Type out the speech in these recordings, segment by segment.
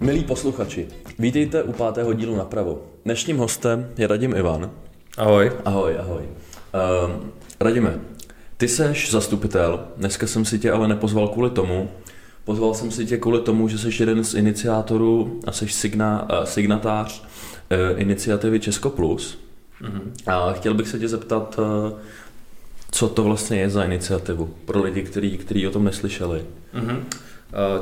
Milí posluchači, vítejte u pátého dílu napravo. Dnešním hostem je Radim Ivan. Ahoj. Ahoj, ahoj. Uh, Radime, ty seš zastupitel, dneska jsem si tě ale nepozval kvůli tomu, pozval jsem si tě kvůli tomu, že jsi jeden z iniciátorů a jsi signa, uh, signatář uh, iniciativy Česko Plus. Mm-hmm. A chtěl bych se tě zeptat, uh, co to vlastně je za iniciativu pro lidi, kteří, kteří o tom neslyšeli. Mm-hmm.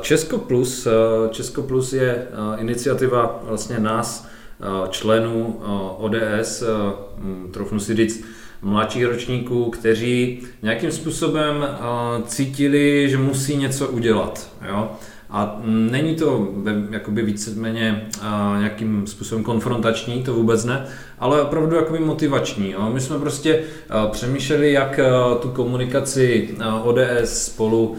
Česko Plus, Česko Plus je iniciativa vlastně nás, členů ODS, troufnu si říct, mladších ročníků, kteří nějakým způsobem cítili, že musí něco udělat. Jo? A není to jakoby víceméně nějakým způsobem konfrontační, to vůbec ne, ale opravdu jakoby motivační. Jo. My jsme prostě přemýšleli, jak tu komunikaci ODS spolu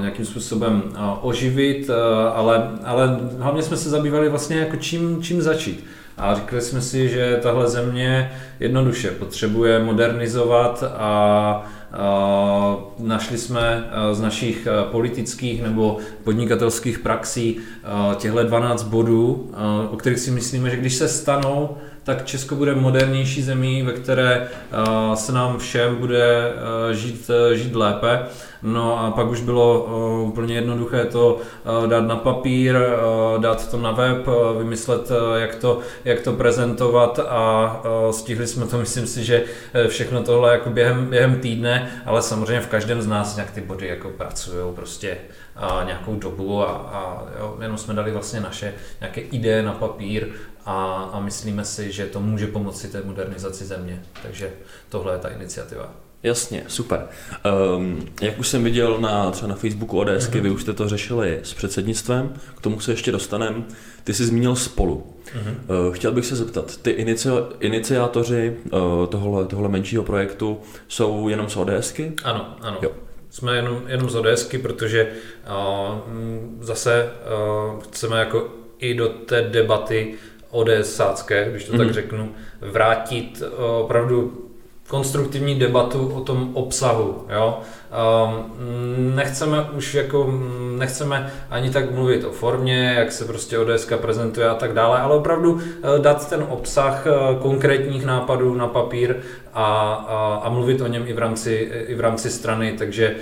nějakým způsobem oživit, ale, ale hlavně jsme se zabývali vlastně jako čím, čím začít. A řekli jsme si, že tahle země jednoduše potřebuje modernizovat a Našli jsme z našich politických nebo podnikatelských praxí těchto 12 bodů, o kterých si myslíme, že když se stanou, tak Česko bude modernější zemí, ve které se nám všem bude žít, žít lépe. No a pak už bylo úplně jednoduché to dát na papír, dát to na web, vymyslet, jak to, jak to prezentovat a stihli jsme to, myslím si, že všechno tohle jako během, během týdne, ale samozřejmě v každém z nás nějak ty body jako pracují prostě nějakou dobu a, a jo, jenom jsme dali vlastně naše nějaké ideje na papír a, a myslíme si, že to může pomoci té modernizaci země. Takže tohle je ta iniciativa. Jasně, super. Um, jak už jsem viděl na, třeba na Facebooku ODS, mm-hmm. vy už jste to řešili s předsednictvem, k tomu se ještě dostaneme. Ty jsi zmínil spolu. Mm-hmm. Uh, chtěl bych se zeptat, ty inici, iniciátoři uh, tohle, tohle menšího projektu jsou jenom z ODSky? Ano, ano. Jo. Jsme jenom, jenom z ODSky, protože uh, zase uh, chceme jako i do té debaty ODSácké, když to mm-hmm. tak mhm. řeknu, vrátit uh, opravdu konstruktivní debatu o tom obsahu. Jo? Um, nechceme už jako, nechceme ani tak mluvit o formě, jak se prostě ODS prezentuje a tak dále, ale opravdu uh, dát ten obsah uh, konkrétních nápadů na papír a, a, a mluvit o něm i v rámci, i v rámci strany, takže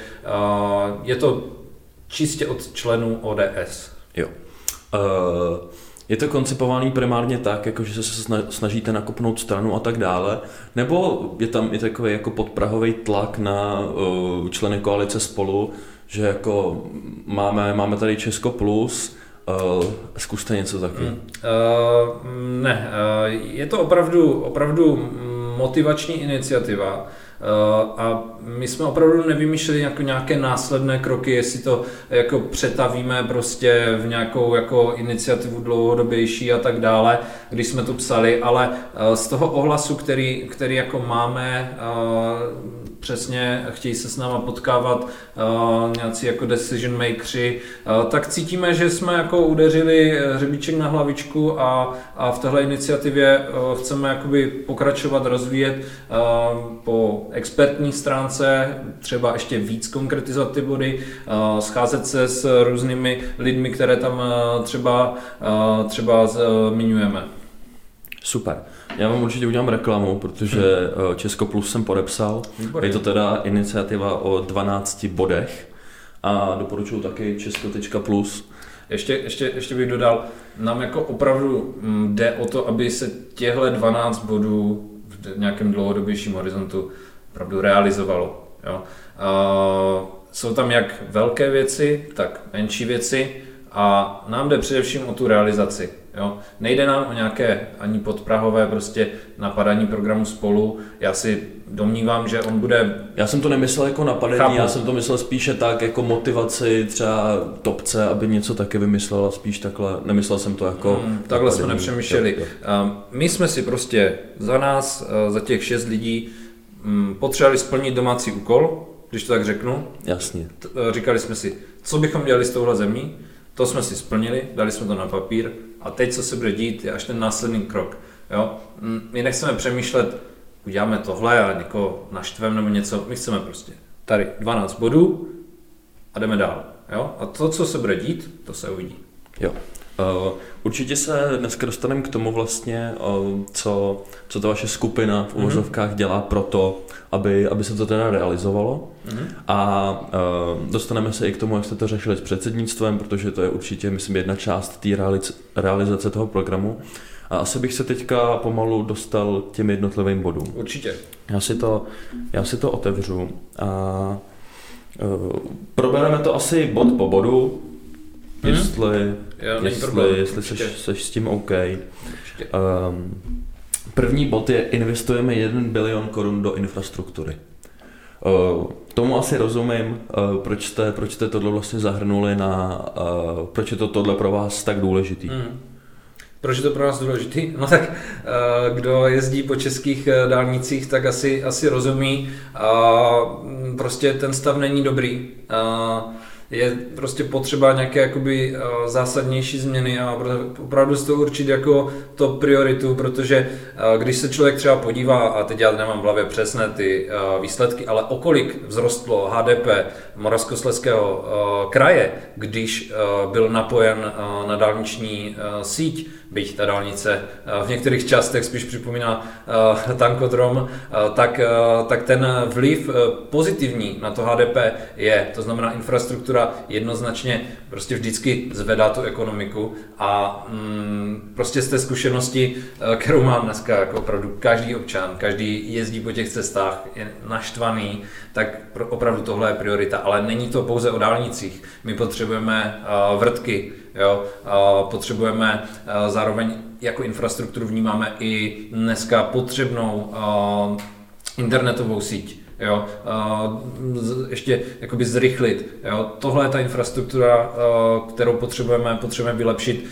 je to čistě od členů ODS. Jo. Uh... Je to koncipovaný primárně tak, jako že se snažíte nakopnout stranu a tak dále, nebo je tam i takový jako podprahový tlak na uh, členy koalice spolu, že jako máme, máme tady Česko plus, uh, zkuste něco taky. Hmm. Uh, ne, uh, je to opravdu, opravdu motivační iniciativa. Eh, a my jsme opravdu nevymýšleli jako nějaké následné kroky, jestli to jako přetavíme prostě v nějakou jako iniciativu dlouhodobější a tak dále, když jsme to psali, ale eh, z toho ohlasu, který, který jako máme, eh, přesně chtějí se s náma potkávat uh, nějací jako decision makeri, uh, tak cítíme, že jsme jako udeřili hřebíček na hlavičku a, a v téhle iniciativě uh, chceme jakoby pokračovat, rozvíjet uh, po expertní stránce, třeba ještě víc konkretizovat ty body, uh, scházet se s různými lidmi, které tam uh, třeba, uh, třeba zmiňujeme. Super. Já vám určitě udělám reklamu, protože hmm. Česko Plus jsem podepsal. Je to teda iniciativa o 12 bodech a doporučuji taky česko.plus. Ještě, ještě, ještě bych dodal, nám jako opravdu mm, jde o to, aby se těhle 12 bodů v nějakém dlouhodobějším horizontu opravdu realizovalo. Jo? Uh, jsou tam jak velké věci, tak menší věci a nám jde především o tu realizaci. Jo? Nejde nám o nějaké ani podprahové prostě napadání programu spolu. Já si domnívám, že on bude... Já jsem to nemyslel jako napadení, Chápu. já jsem to myslel spíše tak jako motivaci třeba topce, aby něco taky vymyslela, spíš takhle, nemyslel jsem to jako... Hmm, takhle jsme nepřemýšleli. My jsme si prostě za nás, za těch šest lidí, mm, potřebovali splnit domácí úkol, když to tak řeknu. Jasně. Říkali jsme si, co bychom dělali s touhle zemí, to jsme si splnili, dali jsme to na papír a teď, co se bude dít, je až ten následný krok. Jo? My nechceme přemýšlet, uděláme tohle a někoho naštvem nebo něco, my chceme prostě tady 12 bodů a jdeme dál. Jo? A to, co se bude dít, to se uvidí. Jo. Uh, určitě se dneska dostaneme k tomu vlastně, uh, co, co ta vaše skupina v uvozovkách mm-hmm. dělá pro to, aby, aby se to teda realizovalo. Mm-hmm. A uh, dostaneme se i k tomu, jak jste to řešili s předsednictvem, protože to je určitě, myslím, jedna část té realizace toho programu. A asi bych se teďka pomalu dostal k těm jednotlivým bodům. Určitě. Já si to, já si to otevřu a uh, probereme to asi bod po bodu, hmm? jestli, Já, jestli, jestli seš, seš s tím OK. Um, první bod je, investujeme 1 bilion korun do infrastruktury. Uh, tomu asi rozumím, uh, proč, jste, proč jste tohle vlastně zahrnuli na, uh, proč je to tohle pro vás tak důležitý. Hmm. Proč je to pro nás důležitý? No tak kdo jezdí po českých dálnicích, tak asi, asi rozumí. Prostě ten stav není dobrý je prostě potřeba nějaké jakoby uh, zásadnější změny a opravdu si to určit jako to prioritu, protože uh, když se člověk třeba podívá, a teď já nemám v hlavě přesné ty uh, výsledky, ale o kolik vzrostlo HDP Moravskoslezského kraje, když byl napojen na dálniční síť, byť ta dálnice v některých částech spíš připomíná tankodrom, tak, tak ten vliv pozitivní na to HDP je, to znamená infrastruktura jednoznačně prostě vždycky zvedá tu ekonomiku a mm, prostě z té zkušenosti, eh, kterou mám dneska, jako opravdu každý občan, každý jezdí po těch cestách, je naštvaný, tak opravdu tohle je priorita, ale není to pouze o dálnicích. My potřebujeme vrtky, jo? Potřebujeme uh, zároveň jako infrastrukturu vnímáme i dneska potřebnou uh, internetovou síť jo, ještě jakoby zrychlit. Jo. Tohle je ta infrastruktura, kterou potřebujeme, potřebujeme vylepšit,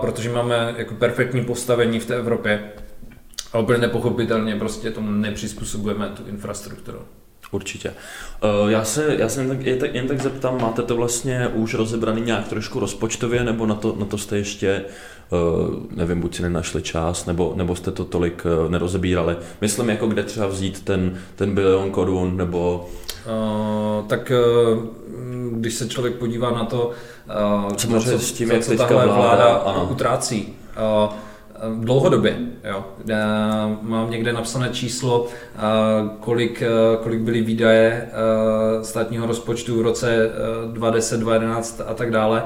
protože máme jako perfektní postavení v té Evropě. A úplně nepochopitelně prostě tomu nepřizpůsobujeme tu infrastrukturu. Určitě. Já se, já se jen, tak, jen, tak, jen tak zeptám, máte to vlastně už rozebraný nějak trošku rozpočtově, nebo na to, na to jste ještě Eh, nevím, buď si nenašli čas, nebo, nebo jste to tolik eh, nerozebírali. Myslím, jako kde třeba vzít ten, ten bilion korun, nebo... Uh, tak uh, když se člověk podívá na to, uh, co, co, s tím, co, jak co tahle vláda, vláda utrácí, uh, dlouhodobě. Jo. Mám někde napsané číslo, kolik, kolik byly výdaje státního rozpočtu v roce 2010, 2011 a tak dále.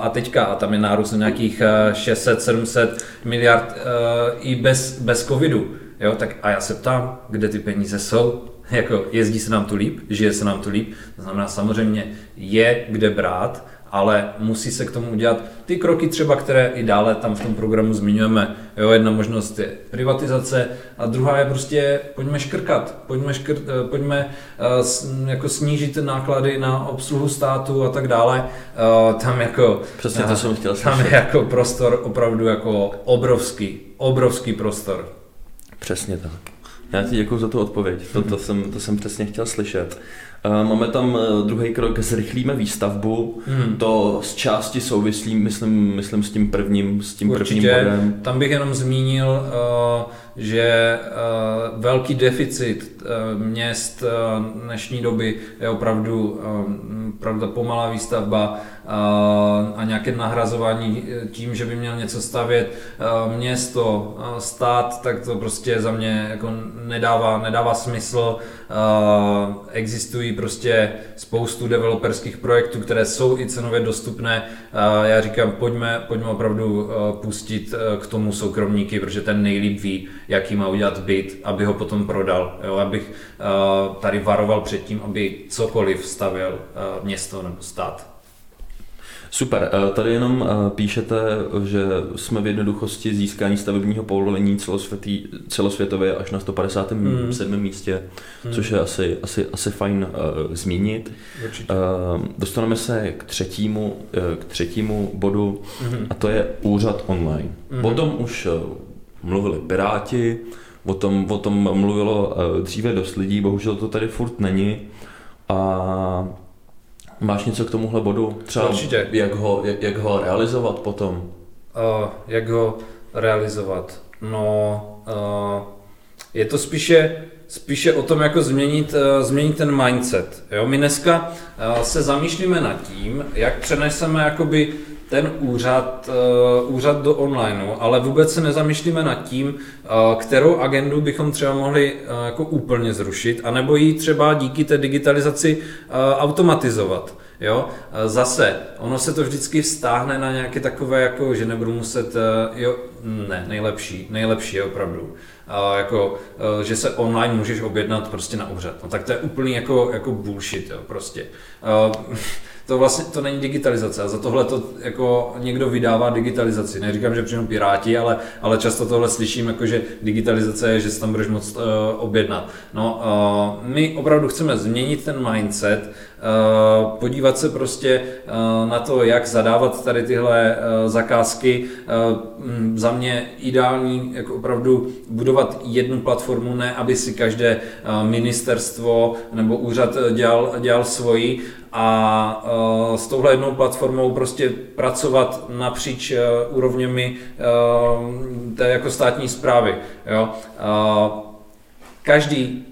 A teďka, a tam je nárůst nějakých 600, 700 miliard i bez, bez covidu. Jo, tak a já se ptám, kde ty peníze jsou, jako jezdí se nám tu líp, žije se nám tu líp, to znamená samozřejmě je kde brát, ale musí se k tomu udělat ty kroky třeba, které i dále tam v tom programu zmiňujeme. Jo, jedna možnost je privatizace a druhá je prostě pojďme škrkat, pojďme, škrt, eh, pojďme uh, jako snížit náklady na obsluhu státu a tak dále. Uh, tam jako, Přesně to jsem chtěl Tam je jako prostor opravdu jako obrovský, obrovský prostor. Přesně tak. Já ti děkuji za tu odpověď, to, to, jsem, to jsem přesně chtěl slyšet. Eh, máme tam eh, druhý krok, zrychlíme výstavbu. Hmm. To z části souvislí, myslím, myslím s tím prvním, s tím Určitě. prvním bodem. Tam bych jenom zmínil, eh, že velký deficit měst dnešní doby je opravdu, opravdu pomalá výstavba a nějaké nahrazování tím, že by měl něco stavět město, stát, tak to prostě za mě jako nedává, nedává smysl. Existují prostě spoustu developerských projektů, které jsou i cenově dostupné. Já říkám, pojďme, pojďme opravdu pustit k tomu soukromníky, protože ten nejlíp ví, jaký má udělat byt, aby ho potom prodal. Jo, abych tady varoval před tím, aby cokoliv stavěl město nebo stát. Super, eh, tady jenom píšete, že jsme v jednoduchosti získání stavebního povolení celosvětově až na 157. Hmm. místě, hmm. což je asi, asi, asi fajn uh, zmínit. Určitě. Uh, dostaneme se k třetímu, uh, k třetímu bodu hmm. a to je úřad online. Hmm. O tom už uh, mluvili Piráti, o tom, o tom mluvilo uh, dříve dost lidí, bohužel to tady furt není. A Máš něco k tomuhle bodu? Třeba Určitě. Jak ho, jak, jak ho realizovat potom? Uh, jak ho realizovat? No, uh, je to spíše, spíše o tom, jako změnit, uh, změnit ten mindset. Jo? My dneska uh, se zamýšlíme nad tím, jak přeneseme jakoby ten úřad, uh, úřad do onlineu, ale vůbec se nezamýšlíme nad tím, uh, kterou agendu bychom třeba mohli uh, jako úplně zrušit, anebo ji třeba díky té digitalizaci uh, automatizovat. Jo? Zase, ono se to vždycky stáhne na nějaké takové, jako, že nebudu muset, jo, ne, nejlepší, nejlepší je opravdu a jako, že se online můžeš objednat prostě na úřad. No tak to je úplný jako, jako bullshit, jo, prostě. To vlastně to není digitalizace a za tohle to jako někdo vydává digitalizaci. Neříkám, že přijdou piráti, ale, ale často tohle slyším, jako že digitalizace je, že se tam budeš moct uh, objednat. No, uh, my opravdu chceme změnit ten mindset, podívat se prostě uh, na to, jak zadávat tady tyhle uh, zakázky. Uh, za mě ideální jako opravdu budovat jednu platformu, ne aby si každé ministerstvo nebo úřad dělal, dělal svoji, a s touhle jednou platformou prostě pracovat napříč úrovněmi té jako státní zprávy. Jo? Každý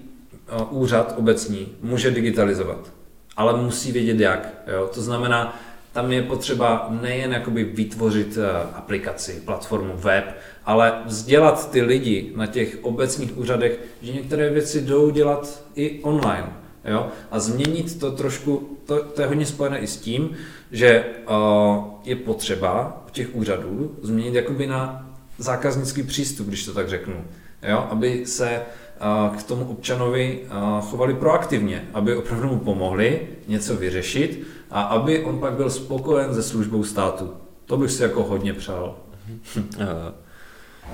úřad obecní může digitalizovat, ale musí vědět jak. Jo? To znamená, tam je potřeba nejen jakoby vytvořit uh, aplikaci, platformu, web, ale vzdělat ty lidi na těch obecních úřadech, že některé věci jdou dělat i online. Jo? A změnit to trošku, to, to je hodně spojené i s tím, že uh, je potřeba těch úřadů změnit jakoby na zákaznický přístup, když to tak řeknu. Jo? Aby se uh, k tomu občanovi chovali proaktivně, aby opravdu mu pomohli něco vyřešit a aby on pak byl spokojen se službou státu. To bych si jako hodně přál.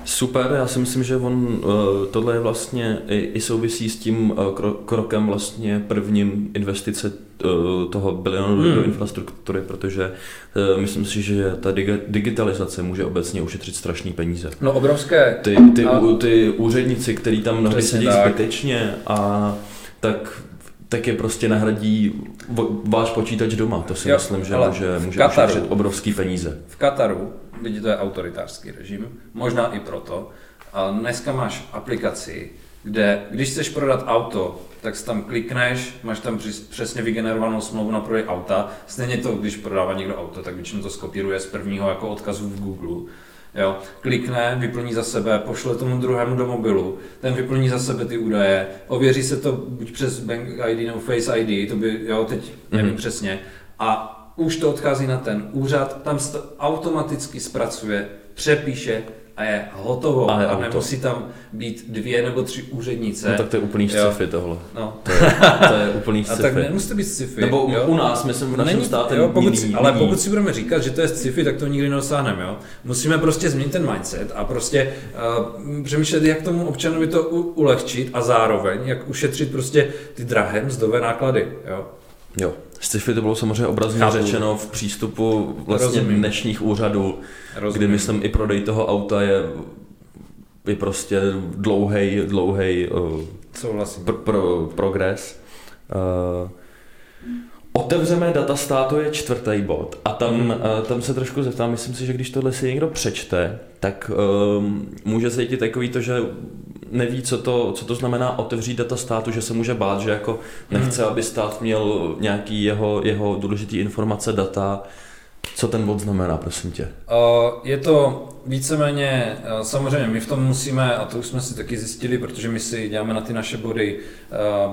Super, já si myslím, že on, eh, tohle je vlastně i, i souvisí s tím eh, krokem vlastně prvním investice eh, toho bilionu hmm. do infrastruktury, protože myslím si, že ta digitalizace může obecně ušetřit strašný peníze. No obrovské. Ty, ty, a... ty úředníci, který tam mnohdy sedí tak. zbytečně a tak tak je prostě nahradí váš počítač doma. To si jo, myslím, že může, může ušetřit obrovský peníze. V Kataru vidíte, to je autoritářský režim, možná i proto. A dneska máš aplikaci, kde když chceš prodat auto, tak si tam klikneš, máš tam přesně vygenerovanou smlouvu na prodej auta. Stejně to, když prodává někdo auto, tak většinou to skopíruje z prvního jako odkazu v Google. Jo, klikne, vyplní za sebe, pošle tomu druhému do mobilu, ten vyplní za sebe ty údaje, ověří se to buď přes Bank ID nebo Face ID, to by, jo, teď nevím mm-hmm. přesně, a už to odchází na ten úřad, tam se to automaticky zpracuje, přepíše a je hotovo. A, je a nemusí tam být dvě nebo tři úřednice. No tak to je úplný sci-fi tohle. No. To, je, to je úplný sci-fi. A tak nemusí to být sci-fi. Nebo jo? u nás, myslím, v našem státě. Jo, pokud, jiný, ale pokud si budeme říkat, že to je sci-fi, tak to nikdy nedosáhneme. Jo? Musíme prostě změnit ten mindset a prostě uh, přemýšlet, jak tomu občanovi to u, ulehčit a zároveň, jak ušetřit prostě ty drahé mzdové náklady. Jo? Jo. Sci-fi to bylo samozřejmě obrazně Chápu. řečeno v přístupu vlastně Rozumím. dnešních úřadů, Rozumím. kdy myslím i prodej toho auta je, je prostě dlouhý, dlouhý uh, pr- pro, progres. Uh, Otevřeme data to je čtvrtý bod a tam, mm. uh, tam se trošku zeptám, myslím si, že když tohle si někdo přečte, tak um, může se jít takový to, že neví, co to, co to znamená otevřít data státu, že se může bát, že jako nechce, aby stát měl nějaký jeho, jeho důležitý informace, data. Co ten bod znamená, prosím tě? Je to víceméně, samozřejmě my v tom musíme, a to už jsme si taky zjistili, protože my si děláme na ty naše body,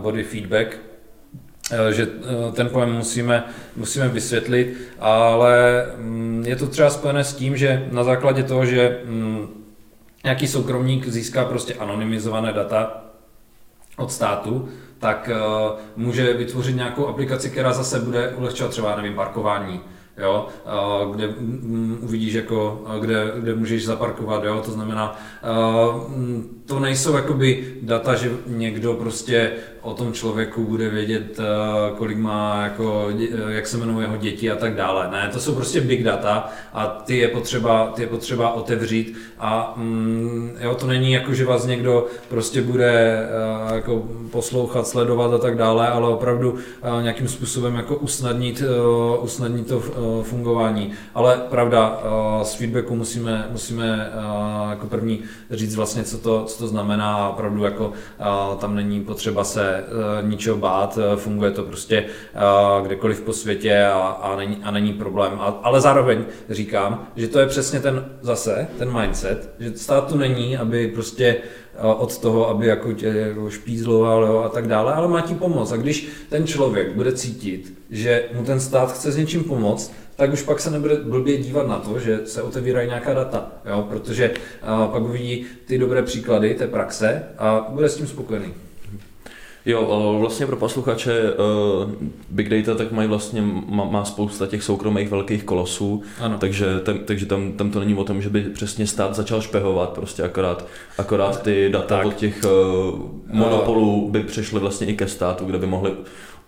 body feedback, že ten pojem musíme, musíme vysvětlit, ale mm, je to třeba spojené s tím, že na základě toho, že mm, nějaký soukromník získá prostě anonymizované data od státu, tak uh, může vytvořit nějakou aplikaci, která zase bude ulehčovat třeba, nevím, parkování, jo, uh, kde uvidíš, jako, uh, kde, kde můžeš zaparkovat, jo, to znamená, to nejsou jakoby data, že někdo prostě o tom člověku bude vědět, eh, kolik má, jako, eh, jak se jmenují jeho děti a tak dále. Ne, to jsou prostě big data a ty je potřeba, ty je potřeba otevřít a mm, jo, to není jako, že vás někdo prostě bude uh, jako poslouchat, sledovat a tak dále, ale opravdu nějakým způsobem jako usnadnit, usnadnit to fungování. Ale pravda, z feedbacku musíme, musíme jako první říct vlastně, co to, to znamená, opravdu jako tam není potřeba se ničeho bát, funguje to prostě kdekoliv po světě a, a, není, a není problém. A, ale zároveň říkám, že to je přesně ten zase, ten mindset, že stát tu není, aby prostě od toho, aby jako tě jako špízloval jo, a tak dále, ale má ti pomoct. A když ten člověk bude cítit, že mu ten stát chce s něčím pomoct, tak už pak se nebude blbě dívat na to, že se otevírají nějaká data, jo? protože a, pak uvidí ty dobré příklady té praxe a bude s tím spokojený. Jo, vlastně pro posluchače Big Data tak mají vlastně, má, má spousta těch soukromých velkých kolosů, ano. takže, tam, takže tam, tam to není o tom, že by přesně stát začal špehovat, prostě akorát, akorát ty data tak. od těch monopolů by přešly vlastně i ke státu, kde by mohli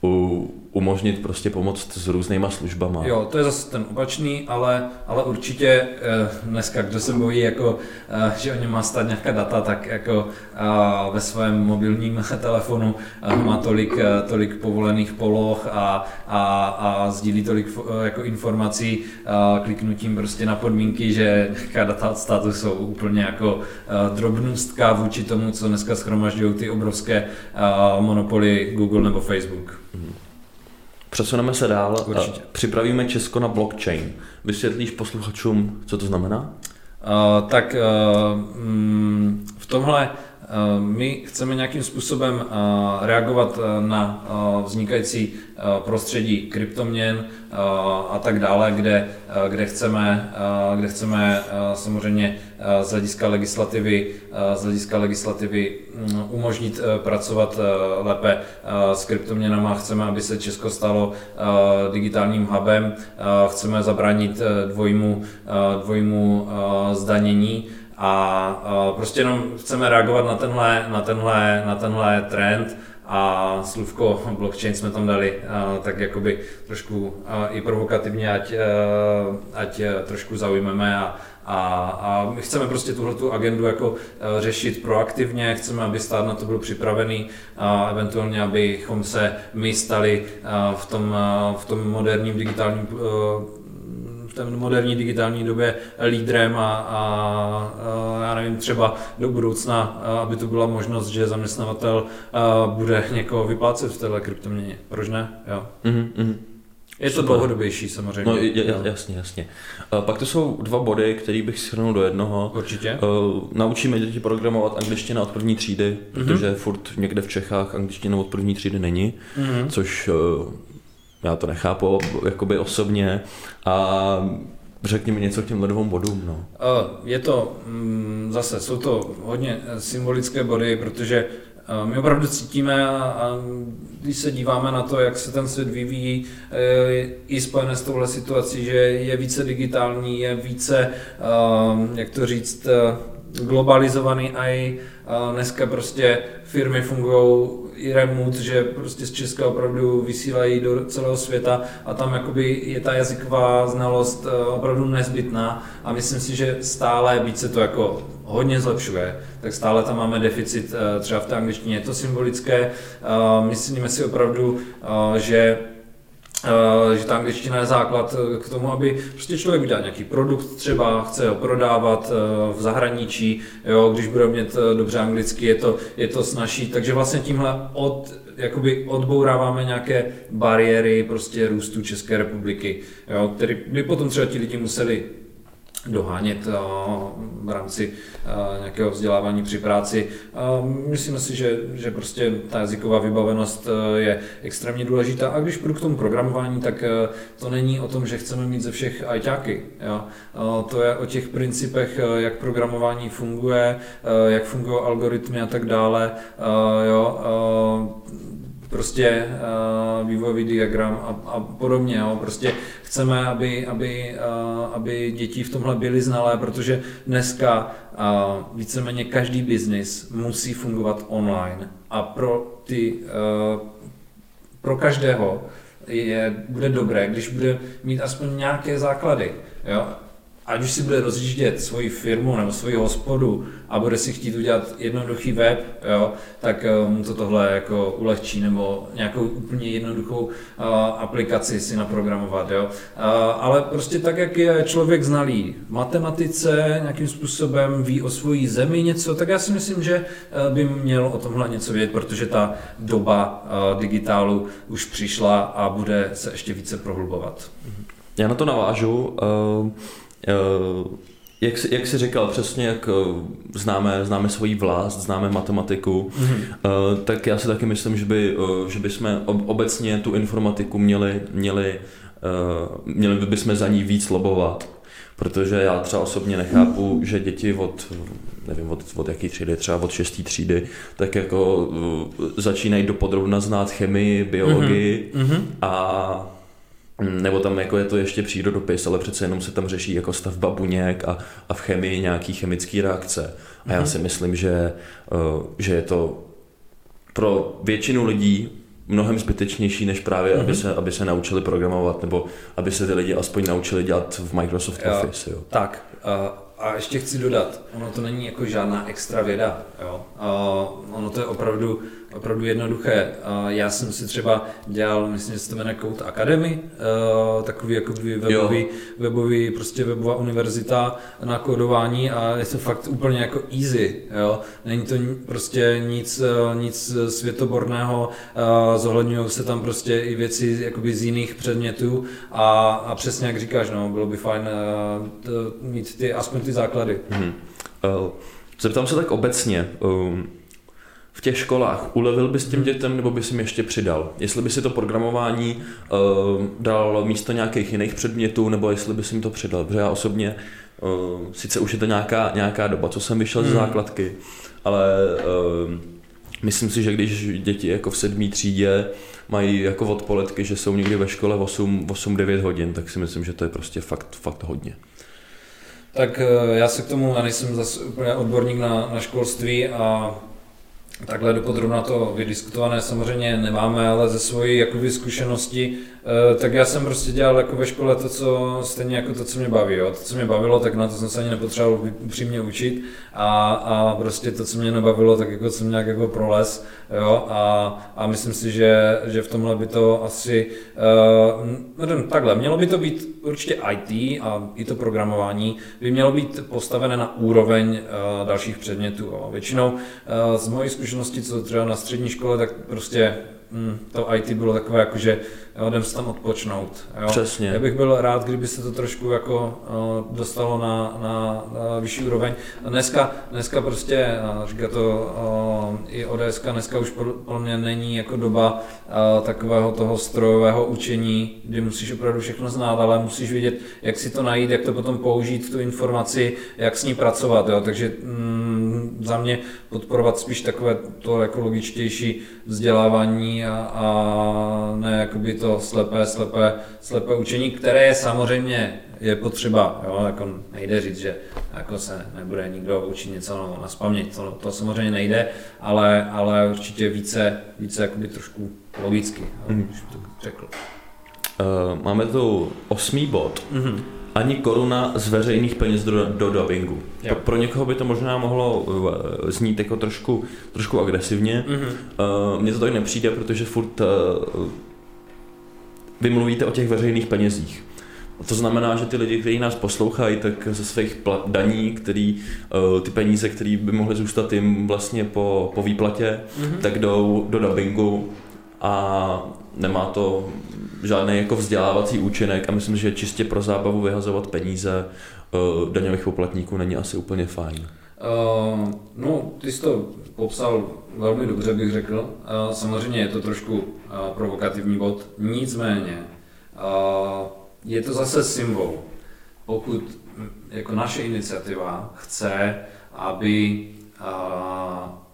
u, umožnit prostě pomoct s různýma službama. Jo, to je zase ten opačný, ale, ale určitě eh, dneska, kdo se bojí, jako, eh, že o něm má stát nějaká data, tak jako eh, ve svém mobilním telefonu má tolik, tolik povolených poloh a, a, a sdílí tolik jako informací kliknutím prostě na podmínky, že nějaká data od státu jsou úplně jako drobnůstka vůči tomu, co dneska schromažďují ty obrovské monopoly Google nebo Facebook. Přesuneme se dál. Určitě. Připravíme Česko na blockchain. Vysvětlíš posluchačům, co to znamená? Uh, tak uh, v tomhle my chceme nějakým způsobem uh, reagovat uh, na vznikající prostředí kryptoměn a tak dále, kde, kde chceme, kde chceme samozřejmě z hlediska legislativy, z hlediska legislativy um, umožnit pracovat lépe s kryptoměnama. Chceme, aby se Česko stalo digitálním hubem. Chceme zabránit dvojímu, dvojímu uh, zdanění a prostě jenom chceme reagovat na tenhle, na tenhle, na tenhle trend a slůvko blockchain jsme tam dali tak jakoby trošku i provokativně, ať, ať trošku zaujmeme a, a, a my chceme prostě tuhle tu agendu jako řešit proaktivně, chceme, aby stát na to byl připravený a eventuálně, abychom se my stali v tom, v tom moderním digitálním té moderní digitální době lídrem a, a, a já nevím, třeba do budoucna, aby to byla možnost, že zaměstnavatel bude někoho vyplácet v této kryptoměně. Proč ne? Jo. Mm-hmm. Je to dlouhodobější samozřejmě. No, jasně, jasně. Pak to jsou dva body, které bych shrnul do jednoho. Určitě. Uh, naučíme děti programovat angličtina od první třídy, mm-hmm. protože furt někde v Čechách angličtina od první třídy není, mm-hmm. což uh, já to nechápu jakoby osobně a Řekni mi něco k těm dvou bodům. No. Je to, mm, zase jsou to hodně symbolické body, protože my opravdu cítíme a, a když se díváme na to, jak se ten svět vyvíjí, e, i spojené s touhle situací, že je více digitální, je více, jak to říct, globalizovaný a i dneska prostě firmy fungují i remote, že prostě z Česka opravdu vysílají do celého světa a tam jakoby je ta jazyková znalost e, opravdu nezbytná a myslím si, že stále víc se to jako hodně zlepšuje, tak stále tam máme deficit e, třeba v té angličtině. Je to symbolické, myslíme si opravdu, že Eh, že ta angličtina je základ eh, k tomu, aby prostě člověk udělal nějaký produkt třeba, chce ho prodávat eh, v zahraničí, jo, když bude mít dobře anglicky, je to, je to snažší, takže vlastně tímhle od, jakoby odbouráváme nějaké bariéry prostě růstu České republiky, jo, který by potom třeba ti lidi museli dohánět eh, v rámci eh, nějakého vzdělávání při práci. Myslíme si, že, že prostě ta jazyková vybavenost eh, je extrémně důležitá a když půjdu k tomu programování, tak to není o tom, že chceme mít ze všech ajťáky. To je o těch principech, jak programování funguje, jak fungují algoritmy a tak dále. Jo prostě uh, vývojový diagram a, a podobně. Jo. Prostě chceme, aby, aby, uh, aby děti v tomhle byly znalé, protože dneska uh, víceméně každý biznis musí fungovat online a pro ty, uh, pro každého je, bude dobré, když bude mít aspoň nějaké základy. Jo? Ať už si bude rozjíždět svoji firmu nebo svoji hospodu a bude si chtít udělat jednoduchý web, jo, tak mu to tohle jako ulehčí nebo nějakou úplně jednoduchou uh, aplikaci si naprogramovat. Jo. Uh, ale prostě tak, jak je člověk znalý v matematice, nějakým způsobem ví o svojí zemi něco, tak já si myslím, že uh, by měl o tomhle něco vědět, protože ta doba digitálu už přišla a bude se ještě více prohlubovat. Já na to navážu. Uh, jak jsi, jak jsi říkal, přesně jak známe, známe svoji vlast, známe matematiku, mm-hmm. tak já si taky myslím, že by, že by jsme obecně tu informatiku měli, měli, měli by bychom za ní víc lobovat. Protože já třeba osobně nechápu, že děti od, nevím, od, od jaký třídy, třeba od šestý třídy, tak jako začínají dopodrobna znát chemii, biologii mm-hmm. a nebo tam jako je to ještě přírodopis, ale přece jenom se tam řeší jako stavba buněk a, a v chemii nějaký chemický reakce. A já mhm. si myslím, že, uh, že je to pro většinu lidí mnohem zbytečnější, než právě, mm-hmm. aby, se, aby se naučili programovat, nebo aby se ty lidi aspoň naučili dělat v Microsoft jo, Office. Jo. Tak, uh, a ještě chci dodat, ono to není jako žádná extra věda. Jo. Uh, ono to je opravdu opravdu jednoduché. Já jsem si třeba dělal, myslím, že se to jmenuje Code Academy, eh, takový jako webový, webový, prostě webová univerzita na kódování a je to fakt úplně jako easy. Jo? Není to prostě nic, eh, nic světoborného, eh, zohledňují se tam prostě i věci jakoby z jiných předmětů a, a přesně jak říkáš, no, bylo by fajn mít ty, aspoň ty základy. Hmm. Uh, zeptám se tak obecně. Um, v těch školách, ulevil bys těm dětem nebo bys jim ještě přidal? Jestli by si to programování uh, dal místo nějakých jiných předmětů, nebo jestli bys jim to přidal? Protože já osobně, uh, sice už je to nějaká, nějaká doba, co jsem vyšel hmm. z základky, ale uh, myslím si, že když děti jako v sedmý třídě mají jako odpoledky, že jsou někdy ve škole 8-9 hodin, tak si myslím, že to je prostě fakt, fakt hodně. Tak já se k tomu, já nejsem zase úplně odborník na, na školství a Takhle dopodrobna to vydiskutované samozřejmě nemáme, ale ze svojí jakoby, zkušenosti, eh, tak já jsem prostě dělal jako ve škole to, co stejně jako to, co mě baví. Jo. To, co mě bavilo, tak na to jsem se ani nepotřeboval upřímně učit a, a prostě to, co mě nebavilo, tak jako jsem nějak jako proles. Jo. A, a myslím si, že, že v tomhle by to asi, uh, takhle, mělo by to být určitě IT a i to programování by mělo být postavené na úroveň uh, dalších předmětů. Jo. Většinou uh, z mojí zkušenosti, co třeba na střední škole, tak prostě mm, to IT bylo takové jako, že jo, jdem se tam odpočnout. Jo. Přesně. Já bych byl rád, kdyby se to trošku jako uh, dostalo na, na, na vyšší úroveň. Dneska, dneska prostě, říká to uh, i ODS, dneska už pro mě není jako doba uh, takového toho strojového učení, kdy musíš opravdu všechno znát, ale musíš vědět, jak si to najít, jak to potom použít, tu informaci, jak s ní pracovat. Jo. Takže mm, za mě podporovat spíš takové to jako logičtější vzdělávání a, a ne jakoby to to slepé, slepé, slepé učení, které je samozřejmě je potřeba, jo, jako nejde říct, že jako se nebude nikdo učit něco na spaměť, to, to samozřejmě nejde, ale, ale určitě více, více jakoby trošku logicky, hmm. už to řekl. Uh, máme tu osmý bod. Mm-hmm. Ani koruna z veřejných peněz do, do dubbingu. Jo. Pro někoho by to možná mohlo eh, znít jako trošku, trošku agresivně. Mm-hmm. Uh, mně to tak nepřijde, protože furt uh, vy mluvíte o těch veřejných penězích. To znamená, že ty lidi, kteří nás poslouchají, tak ze svých daní, který, uh, ty peníze, které by mohly zůstat jim vlastně po, po výplatě, mm-hmm. tak jdou do dubbingu a nemá to žádný jako vzdělávací účinek a myslím, že čistě pro zábavu vyhazovat peníze uh, daňových poplatníků není asi úplně fajn. Uh, no, ty jsi to popsal velmi dobře, bych řekl. Uh, samozřejmě je to trošku uh, provokativní bod, nicméně je to zase symbol. Pokud jako naše iniciativa chce, aby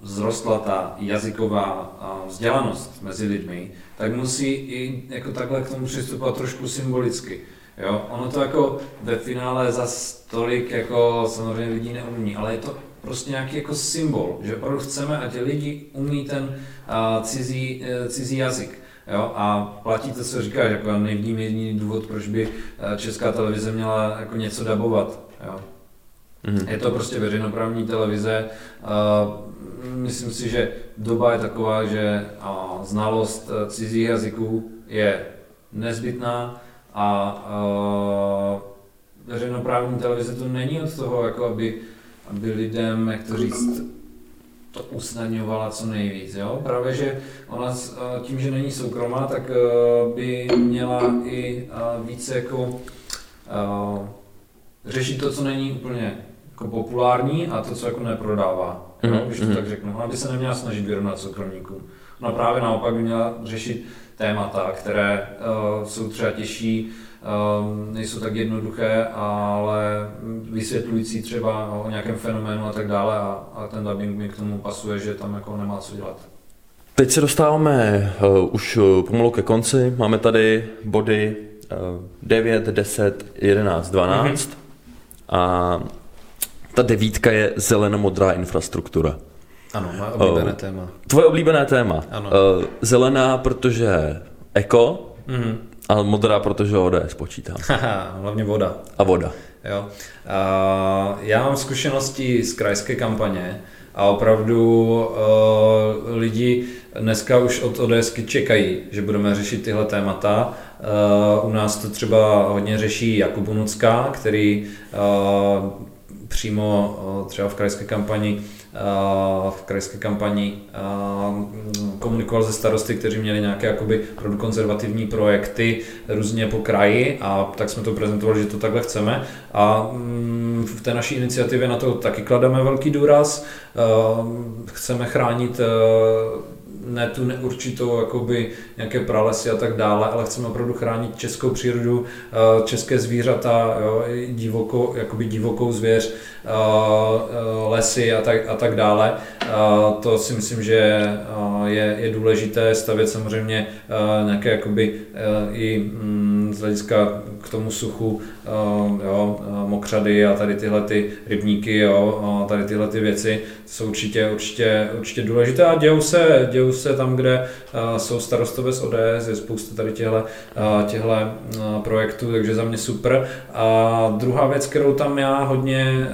vzrostla ta jazyková vzdělanost mezi lidmi, tak musí i jako takhle k tomu přistupovat trošku symbolicky. Jo, ono to jako ve finále za tolik jako samozřejmě lidí neumí, ale je to prostě nějaký jako symbol, že opravdu chceme, ať lidi umí ten uh, cizí, uh, cizí jazyk. Jo, a platí to, co říkáš, jako nevidím jediný důvod, proč by česká televize měla jako něco dabovat. Jo. Mm-hmm. Je to prostě veřejnoprávní televize. Myslím si, že doba je taková, že znalost cizích jazyků je nezbytná a veřejnoprávní televize to není od toho, jako aby, aby lidem, jak to říct, to usnadňovala co nejvíc. Jo? Právě, že ona tím, že není soukromá, tak by měla i více jako řešit to, co není úplně jako populární a to, co jako neprodává, mm-hmm. jo? když to mhm. tak řeknu. Ona by se neměla snažit vyrovnat soukromníkům. Ona právě naopak by měla řešit témata, které uh, jsou třeba těžší, um, nejsou tak jednoduché, ale vysvětlující třeba o nějakém fenoménu a tak dále a, a ten dubbing mi k tomu pasuje, že tam jako nemá co dělat. Teď se dostáváme uh, už pomalu ke konci. Máme tady body uh, 9, 10, 11, 12 mm-hmm. a ta devítka je zelenomodrá infrastruktura. Ano, má oblíbené uh, téma. Tvoje oblíbené téma. Ano. Uh, zelená, protože eko, mm-hmm. a modrá, protože ODS počítám. hlavně voda. A voda. Jo. Uh, já mám zkušenosti z krajské kampaně a opravdu uh, lidi dneska už od ODSky čekají, že budeme řešit tyhle témata. Uh, u nás to třeba hodně řeší Jakub Unucka, který uh, přímo uh, třeba v krajské kampani v krajské kampani komunikoval se starosty, kteří měli nějaké jakoby konzervativní projekty různě po kraji a tak jsme to prezentovali, že to takhle chceme a mm, v té naší iniciativě na to taky klademe velký důraz. Chceme chránit ne tu neurčitou jakoby nějaké pralesy a tak dále, ale chceme opravdu chránit českou přírodu, eh, české zvířata, jo, divoko, jakoby divokou zvěř, eh, eh, lesy a tak, a tak dále. To si myslím, že je, je důležité stavět samozřejmě nějaké jakoby i mm, z hlediska k tomu suchu jo, mokřady a tady tyhle ty rybníky, jo, tady tyhle ty věci jsou určitě, určitě, určitě důležité a dějou se, dějou se tam, kde jsou starostové z ODS, je spousta tady těchto, těchto projektů, takže za mě super. A druhá věc, kterou tam já hodně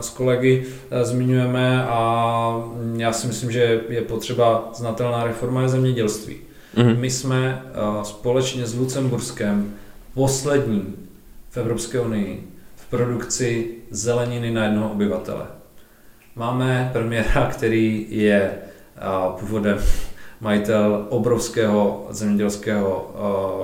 s kolegy zmiňujeme a já si myslím, že je potřeba znatelná reforma je zemědělství. Mm-hmm. My jsme společně s Lucemburskem poslední v Evropské unii v produkci zeleniny na jednoho obyvatele. Máme premiéra, který je původem majitel obrovského zemědělského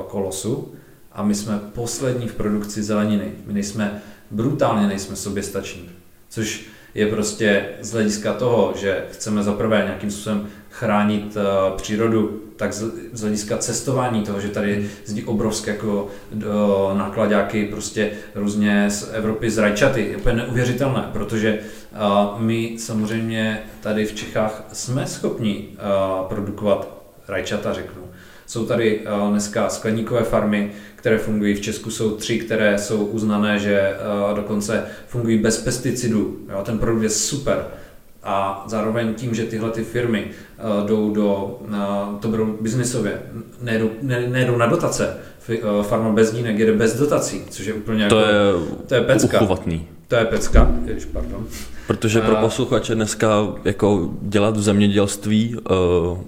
kolosu a my jsme poslední v produkci zeleniny. My nejsme, brutálně nejsme soběstační, což je prostě z hlediska toho, že chceme za prvé nějakým způsobem chránit uh, přírodu, tak z, hlediska cestování toho, že tady jezdí obrovské jako uh, nákladáky prostě různě z Evropy z rajčaty, je úplně neuvěřitelné, protože uh, my samozřejmě tady v Čechách jsme schopni produkovat rajčata, řeknu. Jsou tady dneska skleníkové farmy, které fungují. V Česku jsou tři, které jsou uznané, že dokonce fungují bez pesticidů. Ten produkt je super a zároveň tím, že tyhle ty firmy uh, jdou do, to budou biznisově, nejdou, ne, nejdou na dotace, uh, farma bez dínek jede bez dotací, což je úplně to jako, je to je pecka. Uchovatný. To je pecka, jež, pardon. Protože pro posluchače dneska jako dělat v zemědělství uh,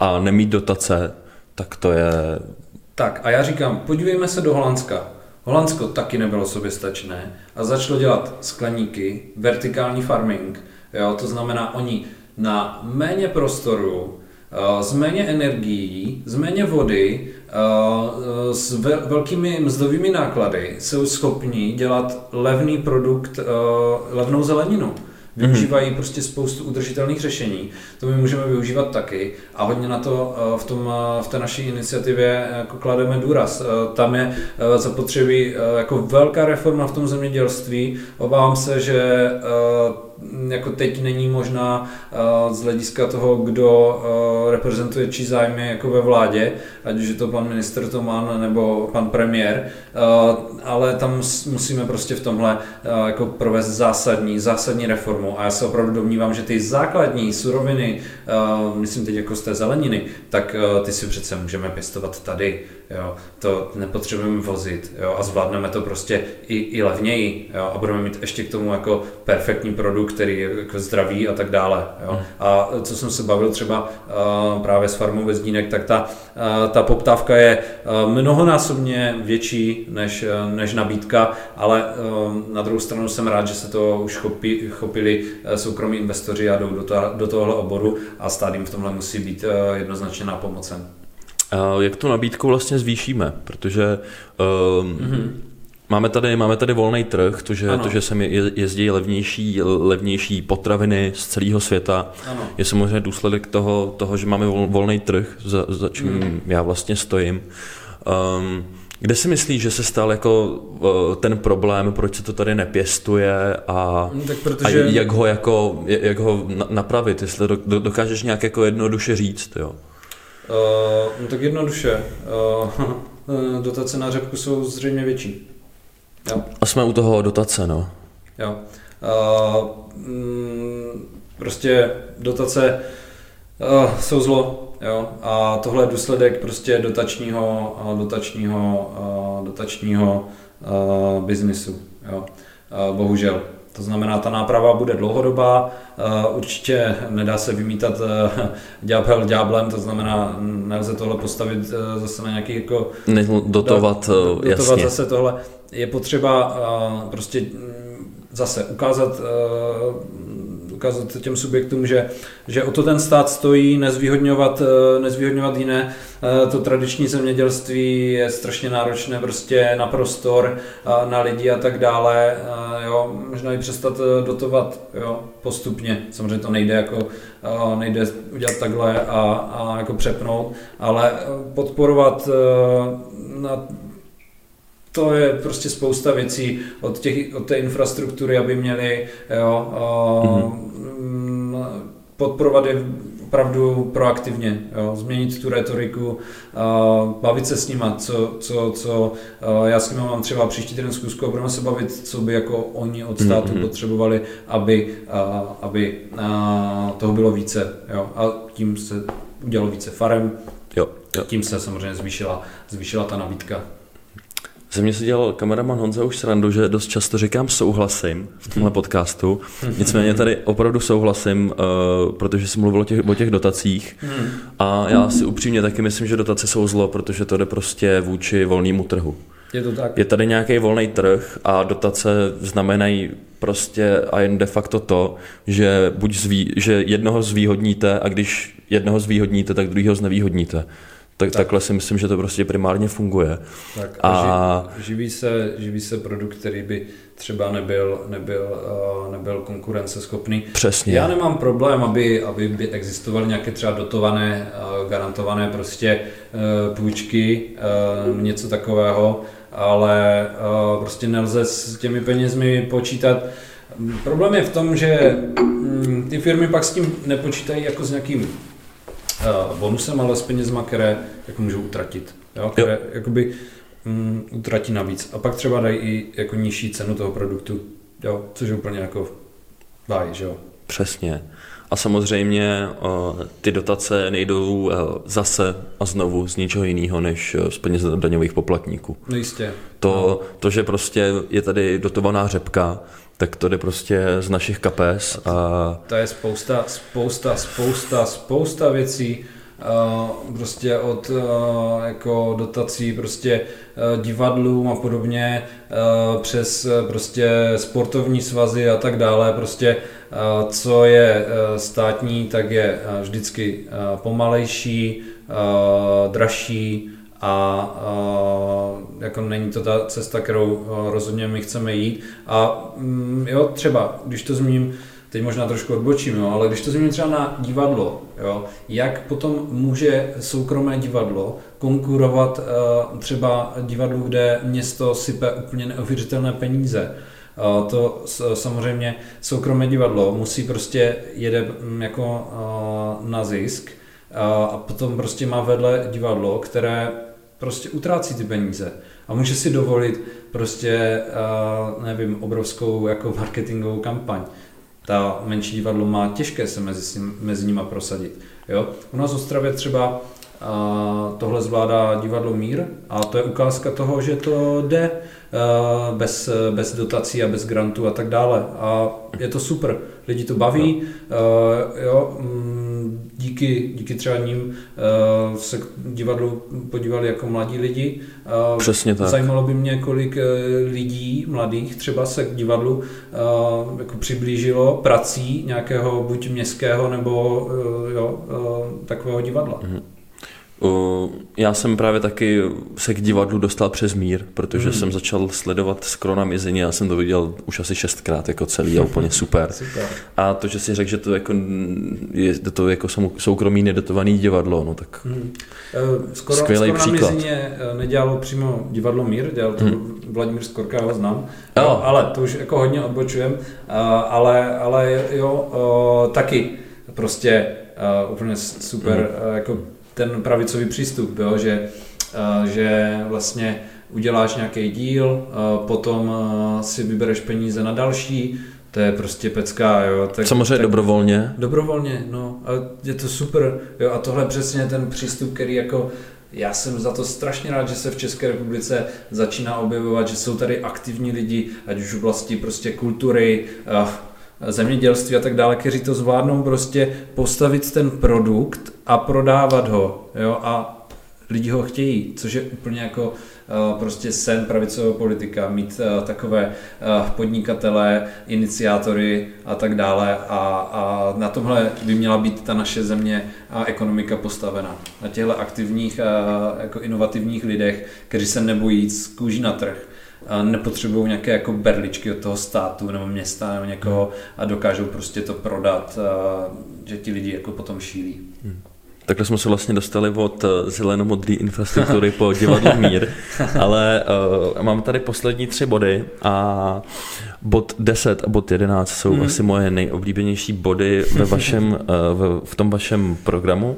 a nemít dotace, tak to je... Tak a já říkám, podívejme se do Holandska. Holandsko taky nebylo soběstačné a začalo dělat skleníky, vertikální farming, Jo, to znamená, oni na méně prostoru, eh, s méně energií, s méně vody, eh, s velkými mzdovými náklady jsou schopni dělat levný produkt, eh, levnou zeleninu. Využívají prostě spoustu udržitelných řešení. To my můžeme využívat taky a hodně na to v, tom, v té naší iniciativě jako klademe důraz. Tam je zapotřebí jako velká reforma v tom zemědělství. Obávám se, že jako teď není možná z hlediska toho, kdo reprezentuje či zájmy jako ve vládě, ať už je to pan minister Toman nebo pan premiér, ale tam musíme prostě v tomhle jako provést zásadní, zásadní reformu a já se opravdu domnívám, že ty základní suroviny, myslím teď jako z té zeleniny, tak ty si přece můžeme pěstovat tady, jo. to nepotřebujeme vozit jo. a zvládneme to prostě i, i levněji jo. a budeme mít ještě k tomu jako perfektní produkt, který je jako zdravý a tak dále. Jo. Hmm. A co jsem se bavil třeba uh, právě s farmou Vezdínek, tak ta, uh, ta poptávka je uh, mnohonásobně větší než, než nabídka, ale na druhou stranu jsem rád, že se to už chopí, chopili soukromí investoři a jdou do, to, do tohohle oboru a stát jim v tomhle musí být jednoznačně nápomocen. Jak tu nabídku vlastně zvýšíme? Protože um, mm-hmm. Máme tady, máme tady volný trh, to, že, to, že sem jezdí levnější, levnější potraviny z celého světa, ano. je samozřejmě důsledek toho, toho že máme vol, volný trh, za, za čím mm. já vlastně stojím. Um, kde si myslíš, že se stal jako uh, ten problém, proč se to tady nepěstuje a, no, tak protože... a jak ho, jako, jak ho napravit, jestli dokážeš nějak jako jednoduše říct, jo? Uh, no tak jednoduše. Uh, dotace na řepku jsou zřejmě větší. Jo. A jsme u toho dotace, no. Jo. Uh, mm, prostě dotace uh, jsou zlo, jo. A tohle je důsledek prostě dotačního, dotačního, dotačního biznisu, jo. Bohužel. To znamená, ta náprava bude dlouhodobá, určitě nedá se vymítat ďábel ďáblem, to znamená, nelze tohle postavit eh, zase na nějaký jako... Dotovat, dotovat jasně. zase tohle. Je potřeba prostě mm, zase ukázat ukázat těm subjektům, že, že o to ten stát stojí, nezvýhodňovat, eh, nezvýhodňovat jiné. Eh, to tradiční zemědělství je strašně náročné prostě na prostor, na lidi a tak dále. Jo, možná i přestat eh, dotovat jo, postupně. Samozřejmě to nejde jako nejde udělat takhle a, a jako přepnout, ale podporovat na to je prostě spousta věcí od, těch, od té infrastruktury, aby měli jo, mm-hmm. podporovat je opravdu proaktivně, jo, změnit tu retoriku, bavit se s nima, co, co, co já s nimi mám třeba příští týden zkusku a budeme se bavit, co by jako oni od státu mm-hmm. potřebovali, aby, aby toho bylo více. Jo, a tím se udělalo více farem, jo, jo. tím se samozřejmě zvýšila, zvýšila ta nabídka. Ze mě se dělal kameraman Honza už srandu, že dost často říkám souhlasím v tomhle podcastu. Nicméně tady opravdu souhlasím, uh, protože jsem mluvil o těch, o těch dotacích. A já si upřímně taky myslím, že dotace jsou zlo, protože to jde prostě vůči volnému trhu. Je to tak. Je tady nějaký volný trh a dotace znamenají prostě a jen de facto to, že buď zví, že jednoho zvýhodníte a když jednoho zvýhodníte, tak druhého znevýhodníte. Tak, tak. Takhle si myslím, že to prostě primárně funguje. Tak a, a... Živí, se, živí se produkt, který by třeba nebyl, nebyl, uh, nebyl konkurenceschopný. Přesně. Já nemám problém, aby, aby by existovaly nějaké třeba dotované, uh, garantované prostě uh, půjčky, něco takového, ale prostě nelze s těmi penězmi počítat. Problém je v tom, že um, ty firmy pak s tím nepočítají jako s nějakým bonusem, ale s penězma, které jako můžou utratit. Jo? Které jo. jakoby um, utratí navíc. A pak třeba dají i jako nižší cenu toho produktu, jo? což je úplně jako báj, že jo. Přesně. A samozřejmě uh, ty dotace nejdou uh, zase a znovu z ničeho jiného než z peněz daňových poplatníků. No jistě. To, no. to, že prostě je tady dotovaná řepka, tak to jde prostě z našich kapes. A... To je spousta, spousta, spousta, spousta věcí, Uh, prostě od uh, jako dotací prostě uh, divadlům a podobně přes prostě sportovní svazy a tak dále prostě co je státní tak je vždycky pomalejší dražší a, a jako není to ta cesta, kterou rozhodně my chceme jít. A mm, jo, třeba, když to zmíním, teď možná trošku odbočím, jo, ale když to zmíním třeba na divadlo, jo, jak potom může soukromé divadlo konkurovat uh, třeba divadlu, kde město sype úplně neuvěřitelné peníze, To samozřejmě soukromé divadlo musí prostě jede mm, jako na zisk a potom prostě má vedle divadlo, které prostě utrácí ty peníze a může si dovolit prostě, nevím, obrovskou jako marketingovou kampaň. Ta menší divadlo má těžké se mezi, mezi nima prosadit. Jo? U nás v Ostravě třeba a tohle zvládá divadlo Mír a to je ukázka toho, že to jde bez, bez dotací a bez grantů a tak dále. A je to super, lidi to baví, jo, mm, díky, díky třeba ním se k divadlu podívali jako mladí lidi. Přesně tak. Zajímalo by mě, kolik lidí mladých třeba se k divadlu jako přiblížilo prací nějakého buď městského nebo jo, takového divadla. Mm-hmm. Já jsem právě taky se k divadlu dostal přes mír, protože hmm. jsem začal sledovat skoro na mizení, já jsem to viděl už asi šestkrát jako celý a úplně super. super. A to, že si řekl, že to jako je to jako soukromý nedotovaný divadlo, no tak hmm. skoro, skvělý skoro příklad. na mizině eh, nedělalo přímo divadlo Mír, dělal to hmm. Vladimír Skorka, já ho znám, jo. ale to už jako hodně odbočujem, ale, ale jo, taky prostě úplně super, hmm. jako ten pravicový přístup, jo, že, že vlastně uděláš nějaký díl, potom si vybereš peníze na další, to je prostě pecká, jo. Tak, Samozřejmě tak, dobrovolně. Dobrovolně, no. A je to super, jo. A tohle přesně ten přístup, který jako já jsem za to strašně rád, že se v České republice začíná objevovat, že jsou tady aktivní lidi, ať už v oblasti prostě kultury, zemědělství a tak dále, kteří to zvládnou prostě postavit ten produkt a prodávat ho. Jo? A lidi ho chtějí, což je úplně jako uh, prostě sen pravicového politika, mít uh, takové uh, podnikatele, iniciátory a tak dále a, a na tomhle by měla být ta naše země a ekonomika postavena. Na těchto aktivních, jako inovativních lidech, kteří se nebojí z kůží na trh nepotřebují nějaké jako berličky od toho státu nebo města nebo někoho a dokážou prostě to prodat, že ti lidi jako potom šílí. Hmm. Takhle jsme se vlastně dostali od eh, zelenomodré infrastruktury po divadlo Mír, ale uh, mám tady poslední tři body a bod 10 a bod 11 jsou hmm. asi moje nejoblíbenější body ve vašem, uh, v, v tom vašem programu.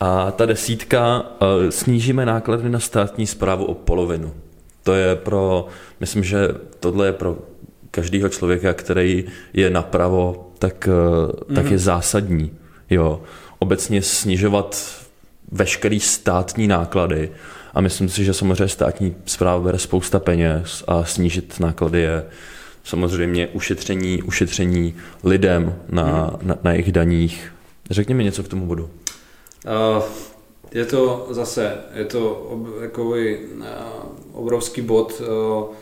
A ta desítka, uh, snížíme náklady na státní zprávu o polovinu. To je pro, myslím, že tohle je pro každého člověka, který je napravo, tak, mm-hmm. tak je mhm. zásadní. Jo. Obecně snižovat veškerý státní náklady a myslím si, že samozřejmě státní zpráva bere spousta peněz a snížit náklady je samozřejmě ušetření, ušetření lidem na, mm. na, na jejich daních. Řekni mi něco k tomu bodu. Uh, je to zase, je to takový uh, obrovský bod, uh,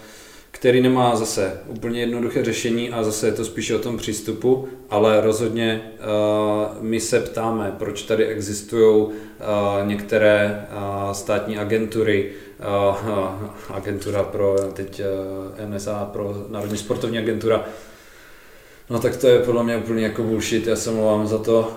který nemá zase úplně jednoduché řešení a zase je to spíše o tom přístupu, ale rozhodně uh, my se ptáme, proč tady existují uh, některé uh, státní agentury, agentura pro teď NSA, pro Národní sportovní agentura, No tak to je podle mě úplně jako bullshit, já se mluvám za to,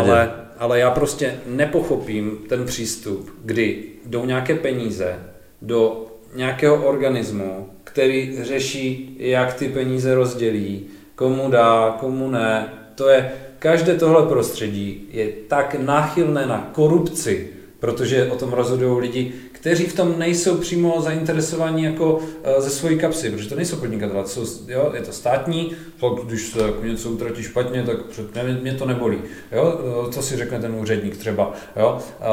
ale ale já prostě nepochopím ten přístup, kdy jdou nějaké peníze do nějakého organismu, který řeší, jak ty peníze rozdělí, komu dá, komu ne. To je, každé tohle prostředí je tak náchylné na korupci, protože o tom rozhodují lidi, kteří v tom nejsou přímo zainteresovaní jako eh, ze svojí kapsy, protože to nejsou podnikatelé, jsou, jo, je to státní, pak když se jako něco utratí špatně, tak mě, mě to nebolí. Jo? Eh, co si řekne ten úředník třeba. Jo? A,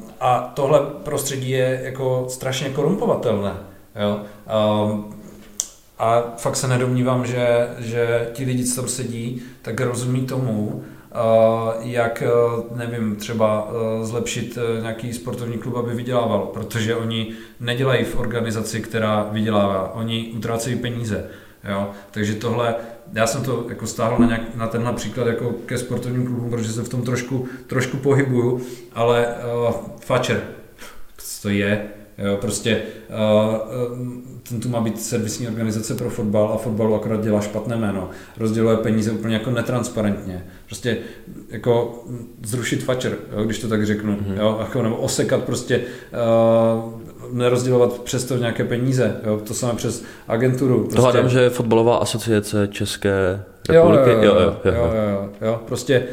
eh, a tohle prostředí je jako strašně korumpovatelné. Jo? A, a fakt se nedomnívám, že, že ti lidi, co tam sedí, tak rozumí tomu, jak, e, nevím, třeba e, zlepšit nějaký sportovní klub, aby vydělával, protože oni nedělají v organizaci, která vydělává, oni utrácejí peníze. Jo? Takže tohle, já jsem to jako stáhl na, nějak, na tenhle příklad jako ke sportovním klubům, protože se v tom trošku, trošku pohybuju, ale uh, co to je, Jo, prostě uh, ten tu má být servisní organizace pro fotbal a fotbalu akorát dělá špatné jméno. Rozděluje peníze úplně jako netransparentně. Prostě jako zrušit fačer, jo, když to tak řeknu, mm-hmm. jo, jako, nebo osekat prostě uh, nerozdělovat přesto nějaké peníze, jo, to samé přes agenturu. Prostě. To hádám, že je fotbalová asociace České republiky. Jo, jo, jo, jo, jo, jo, jo, jo prostě,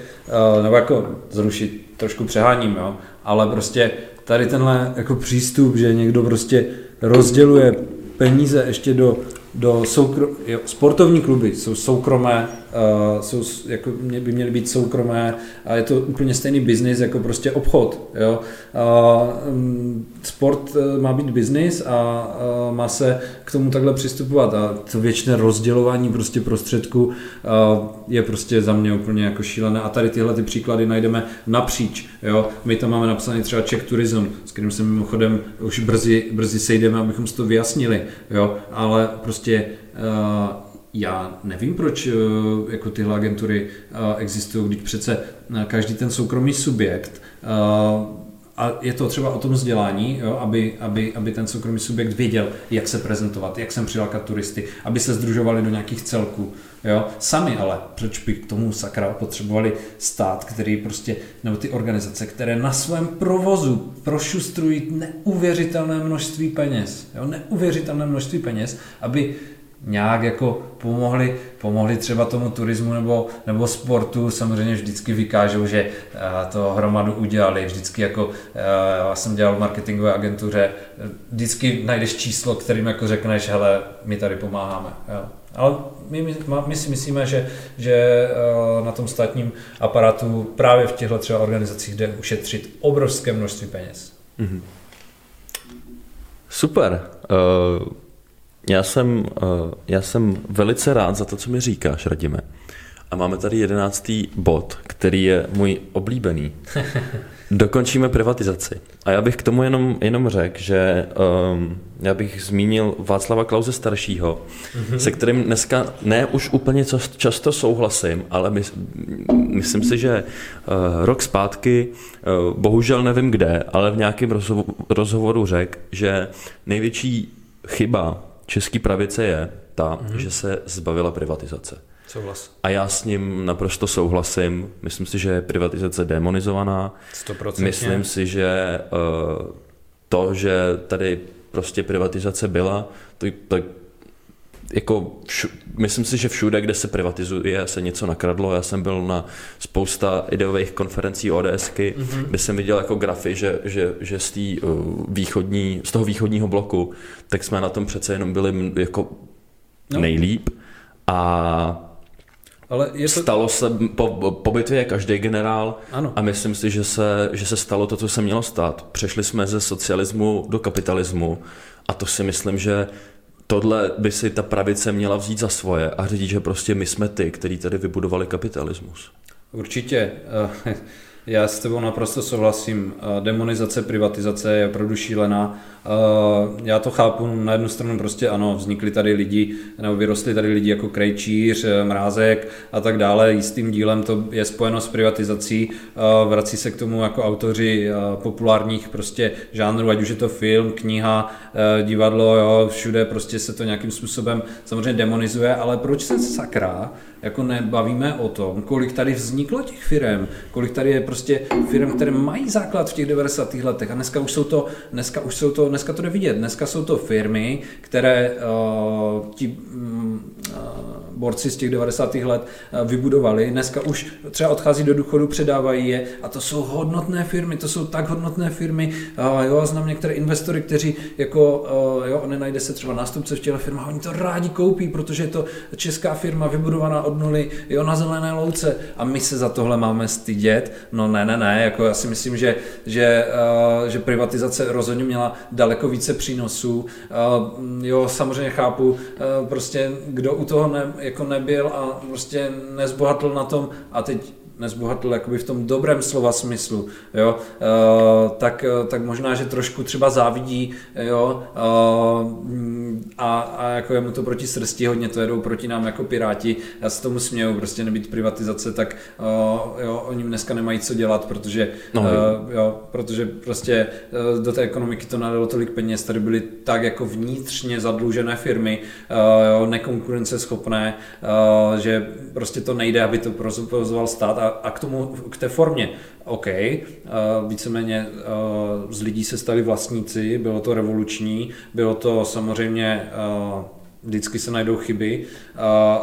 uh, nebo jako zrušit, trošku přeháním, jo, ale prostě tady tenhle jako přístup, že někdo prostě rozděluje peníze ještě do, do soukro... Jo, sportovní kluby jsou soukromé, uh, jsou, jako by měly být soukromé a je to úplně stejný biznis jako prostě obchod. Jo? Uh, sport uh, má být biznis a uh, má se k tomu takhle přistupovat a to věčné rozdělování prostě prostředků uh, je prostě za mě úplně jako šílené a tady tyhle ty příklady najdeme napříč. Jo? My tam máme napsaný třeba Czech Tourism, s kterým se mimochodem už brzy, brzy sejdeme, abychom si to vyjasnili, jo? ale prostě uh, já nevím, proč eh, jako tyhle agentury eh, existují, když přece eh, každý ten soukromý subjekt a je to třeba o tom vzdělání, jo, aby, aby, aby ten soukromý subjekt věděl, jak se prezentovat, jak sem přilákat turisty, aby se združovali do nějakých celků. Jo. Sami ale, proč by k tomu sakra potřebovali stát, který prostě, nebo ty organizace, které na svém provozu prošustrují neuvěřitelné množství peněz, jo, neuvěřitelné množství peněz, aby nějak jako pomohli, pomohli třeba tomu turismu nebo, nebo sportu, samozřejmě vždycky vykážou, že eh, to hromadu udělali, vždycky jako, eh, já jsem dělal v marketingové agentuře, vždycky najdeš číslo, kterým jako řekneš, hele, my tady pomáháme. Jo. Ale my, my, si myslíme, že, že eh, na tom státním aparátu právě v těchto třeba organizacích jde ušetřit obrovské množství peněz. Mm-hmm. Super. Uh... Já jsem, uh, já jsem velice rád za to, co mi říkáš, Radime. A máme tady jedenáctý bod, který je můj oblíbený. Dokončíme privatizaci. A já bych k tomu jenom, jenom řekl, že um, já bych zmínil Václava Klauze staršího, mm-hmm. se kterým dneska ne už úplně často souhlasím, ale my, myslím si, že uh, rok zpátky, uh, bohužel nevím kde, ale v nějakém rozhovoru řekl, že největší chyba český pravice je ta, mm-hmm. že se zbavila privatizace. Souhlas. A já s ním naprosto souhlasím. Myslím si, že je privatizace demonizovaná. 100%. Myslím si, že uh, to, že tady prostě privatizace byla, to, to jako všu, myslím si, že všude, kde se privatizuje, se něco nakradlo. Já jsem byl na spousta ideových konferencí ODSky, mm-hmm. kde jsem viděl jako grafy, že, že, že z, tý, uh, východní, z toho východního bloku, tak jsme na tom přece jenom byli jako no. nejlíp. A ale je to... Stalo se, po, po bitvě je každý generál ano. a myslím si, že se, že se stalo to, co se mělo stát. Přešli jsme ze socialismu do kapitalismu a to si myslím, že tohle by si ta pravice měla vzít za svoje a říct, že prostě my jsme ty, kteří tady vybudovali kapitalismus. Určitě. Eh, já s tebou naprosto souhlasím. Eh, demonizace, privatizace je opravdu šílená. Eh, já to chápu, na jednu stranu prostě ano, vznikly tady lidi, nebo vyrostly tady lidi jako Krejčíř, Mrázek a tak dále. Jistým dílem to je spojeno s privatizací. Vrací se k tomu jako autoři populárních prostě žánrů, ať už je to film, kniha, divadlo, jo, všude prostě se to nějakým způsobem samozřejmě demonizuje, ale proč se sakra jako nebavíme o tom, kolik tady vzniklo těch firm, kolik tady je prostě firm, které mají základ v těch 90. letech a dneska už jsou to, dneska už jsou to, dneska to jde vidět, dneska jsou to firmy, které uh, ti uh, borci z těch 90. let uh, vybudovali, dneska už třeba odchází do důchodu, předávají je. A to jsou hodnotné firmy, to jsou tak hodnotné firmy, jo, znám některé investory, kteří jako, uh, jo, nenajde se třeba nástupce v těchto firmách, oni to rádi koupí, protože je to česká firma vybudovaná od nuly, jo, na zelené louce. A my se za tohle máme stydět, no ne, ne, ne, jako já si myslím, že, že, uh, že privatizace rozhodně měla daleko více přínosů, jo, samozřejmě chápu, prostě kdo u toho ne, jako nebyl a prostě nezbohatl na tom a teď nezbohatl jakoby v tom dobrém slova smyslu, jo, uh, tak, tak možná, že trošku třeba závidí, jo, uh, a, a jako je mu to proti srsti hodně, to jedou proti nám jako piráti, já se tomu směju, prostě nebýt privatizace, tak uh, jo, oni dneska nemají co dělat, protože, no, uh, jo, protože prostě uh, do té ekonomiky to nadalo tolik peněz, tady byly tak jako vnitřně zadlužené firmy, uh, jo, nekonkurenceschopné, uh, že prostě to nejde, aby to provozoval stát a, a k tomu, k té formě, OK, uh, víceméně uh, z lidí se stali vlastníci, bylo to revoluční, bylo to samozřejmě uh, vždycky se najdou chyby,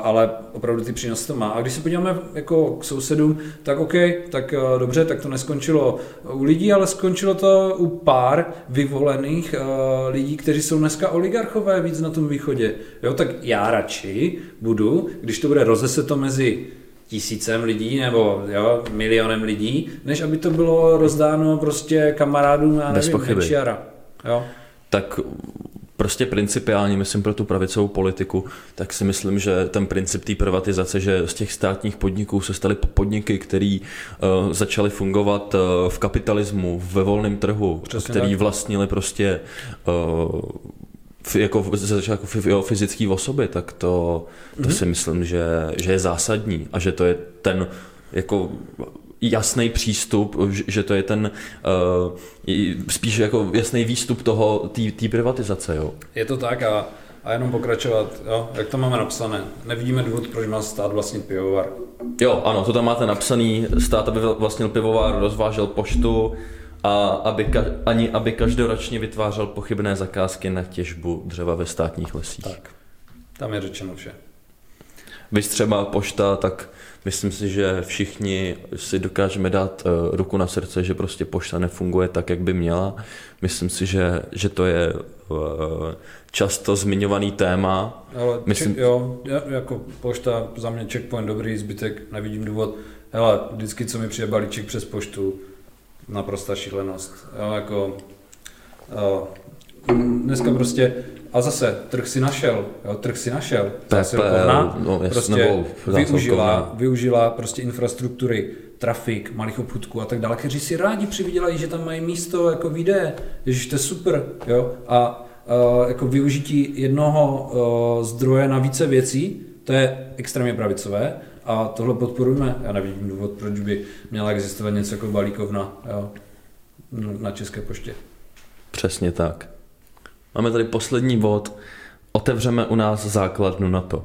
ale opravdu ty přínosy to má. A když se podíváme jako k sousedům, tak OK, tak dobře, tak to neskončilo u lidí, ale skončilo to u pár vyvolených lidí, kteří jsou dneska oligarchové víc na tom východě. Jo, tak já radši budu, když to bude rozeseto mezi tisícem lidí nebo jo, milionem lidí, než aby to bylo rozdáno prostě kamarádům na nevím, Mečiara. Jo. Tak prostě principiálně, myslím pro tu pravicovou politiku, tak si myslím, že ten princip té privatizace, že z těch státních podniků se staly podniky, které uh, začaly fungovat uh, v kapitalismu, ve volném trhu, Přesně který tak. vlastnili prostě uh, jako, jako jo, fyzické osoby, tak to, to mm-hmm. si myslím, že, že je zásadní a že to je ten jako jasný přístup, že to je ten uh, spíš jako jasný výstup toho, té privatizace. Jo. Je to tak a, a jenom pokračovat, jo, jak to máme napsané. Nevidíme důvod, proč má stát vlastnit pivovar. Jo, ano, to tam máte napsaný. Stát, aby vlastnil pivovar, rozvážel poštu, a aby, ani aby každoročně vytvářel pochybné zakázky na těžbu dřeva ve státních lesích. Tak, tam je řečeno vše. Vy třeba pošta, tak myslím si, že všichni si dokážeme dát uh, ruku na srdce, že prostě pošta nefunguje tak, jak by měla. Myslím si, že, že to je uh, často zmiňovaný téma. Ale myslím... Ček, jo, jako pošta za mě checkpoint dobrý, zbytek nevidím důvod. Hele, vždycky, co mi přijde balíček přes poštu, naprosta šílenost. Jo, jako, jo, dneska prostě, a zase, trh si našel, jo, trh si našel. Zásilkovna no, prostě využila, využila prostě infrastruktury, trafik, malých obchůdků a tak dále, kteří si rádi přivydělají, že tam mají místo jako výdeje, že to je super, jo, a uh, jako využití jednoho uh, zdroje na více věcí, to je extrémně pravicové, a tohle podporujeme. Já nevidím důvod, proč by měla existovat něco jako balíkovna jo, na České poště. Přesně tak. Máme tady poslední bod. Otevřeme u nás základnu NATO.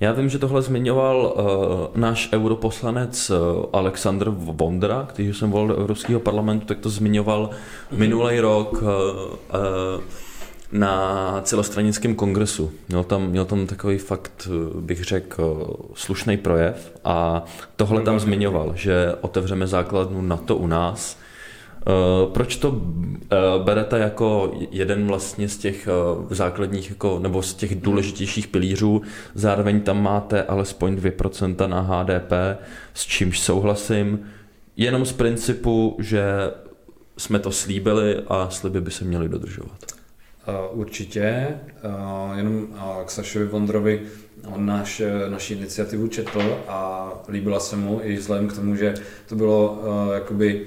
Já vím, že tohle zmiňoval uh, náš europoslanec uh, Aleksandr Vondra, který jsem volil do Evropského parlamentu, tak to zmiňoval minulý rok uh, uh, na celostranickém kongresu. Měl tam, měl tam takový fakt, bych řekl, slušný projev a tohle tam zmiňoval, že otevřeme základnu na to u nás. Eh, proč to eh, berete jako jeden vlastně z těch eh, základních jako, nebo z těch důležitějších pilířů, zároveň tam máte alespoň 2% na HDP, s čímž souhlasím, jenom z principu, že jsme to slíbili a sliby by se měly dodržovat. Určitě, jenom k Sašovi Vondrovi, on náš, naši iniciativu četl a líbila se mu i vzhledem k tomu, že to bylo jakoby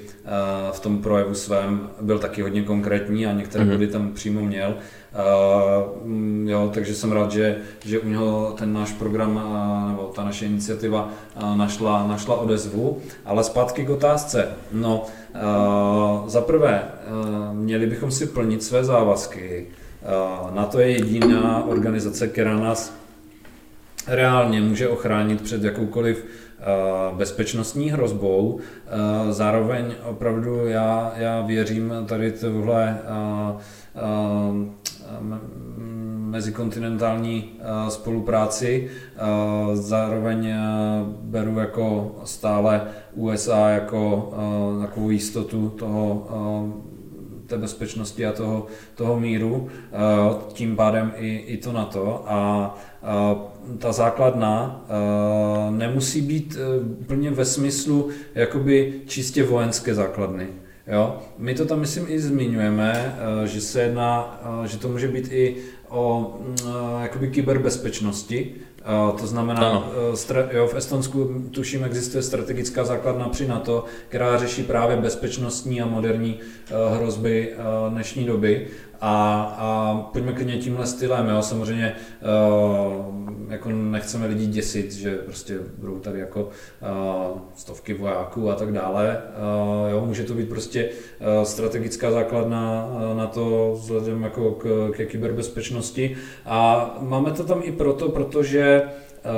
v tom projevu svém, byl taky hodně konkrétní a některé mm-hmm. body tam přímo měl. Uh, jo, takže jsem rád, že, že u něho ten náš program uh, nebo ta naše iniciativa uh, našla, našla odezvu. Ale zpátky k otázce. No, uh, za prvé, uh, měli bychom si plnit své závazky. Uh, na to je jediná organizace, která nás reálně může ochránit před jakoukoliv bezpečnostní hrozbou. Zároveň opravdu já, já věřím tady tohle mezikontinentální spolupráci. Zároveň beru jako stále USA jako takovou jistotu toho té bezpečnosti a toho, toho míru, tím pádem i, i to na to. A ta základna nemusí být úplně ve smyslu jakoby čistě vojenské základny. Jo? My to tam, myslím, i zmiňujeme, že se jedná, že to může být i o jakoby kyberbezpečnosti, to znamená, jo, v Estonsku tuším existuje strategická základna při NATO, která řeší právě bezpečnostní a moderní hrozby dnešní doby a, a pojďme klidně tímhle stylem, jo, samozřejmě uh, jako nechceme lidi děsit, že prostě budou tady jako uh, stovky vojáků a tak dále, uh, jo, může to být prostě uh, strategická základna na to vzhledem jako k, k kyberbezpečnosti a máme to tam i proto, protože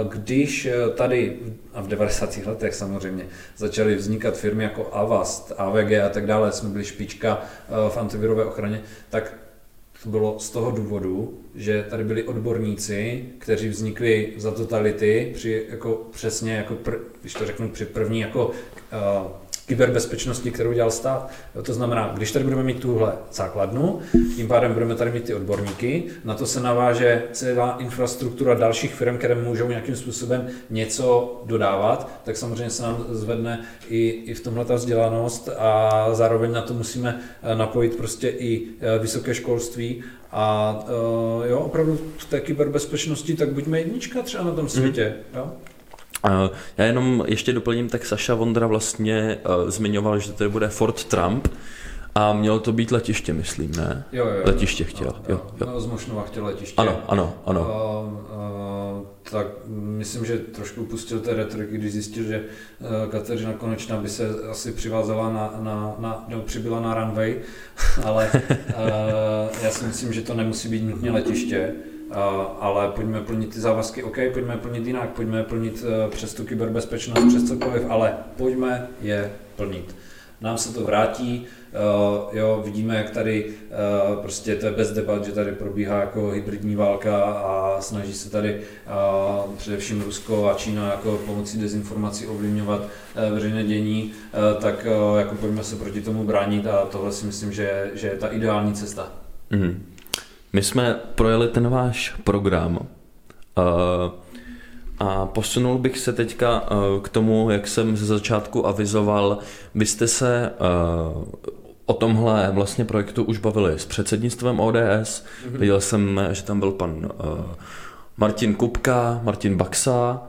když tady, a v 90. letech samozřejmě, začaly vznikat firmy jako Avast, AVG a tak dále, jsme byli špička v antivirové ochraně, tak to bylo z toho důvodu, že tady byli odborníci, kteří vznikli za totality, při, jako přesně, jako pr, když to řeknu, při první jako uh, kyberbezpečnosti, kterou dělal stát. To znamená, když tady budeme mít tuhle základnu, tím pádem budeme tady mít ty odborníky, na to se naváže celá infrastruktura dalších firm, které můžou nějakým způsobem něco dodávat, tak samozřejmě se nám zvedne i, i v tomhle ta vzdělanost a zároveň na to musíme eh, napojit prostě i eh, vysoké školství a uh, jo, opravdu v té kyberbezpečnosti, tak buďme jednička třeba na tom světě. Mm. Jo? Já jenom ještě doplním, tak Saša Vondra vlastně uh, zmiňoval, že to bude Fort Trump, a mělo to být letiště, myslím, ne? Jo, jo. Letiště chtěl. Jo, jo. jo. No, z Mošnova chtěl letiště. Ano, ano, ano. A, a, tak myslím, že trošku upustil té retoriky, když zjistil, že uh, Kateřina Konečná by se asi přivázala na, na, na nebo přibyla na runway, ale uh, já si myslím, že to nemusí být nutně letiště ale pojďme plnit ty závazky, OK, pojďme plnit jinak, pojďme plnit eh, přes tu kyberbezpečnost, přes cokoliv, ale pojďme je plnit. Nám se to vrátí, uh, jo, vidíme, jak tady uh, prostě to je bez debat, že tady probíhá jako hybridní válka a snaží se tady především Rusko a Čína jako pomocí dezinformací ovlivňovat veřejné dění, tak jako pojďme se proti tomu bránit a tohle si myslím, že, že je ta ideální cesta. Mm-hmm. My jsme projeli ten váš program uh, a posunul bych se teďka uh, k tomu, jak jsem ze začátku avizoval. Vy jste se uh, o tomhle vlastně projektu už bavili s předsednictvem ODS. Mm-hmm. Viděl jsem, že tam byl pan uh, Martin Kupka, Martin Baxa,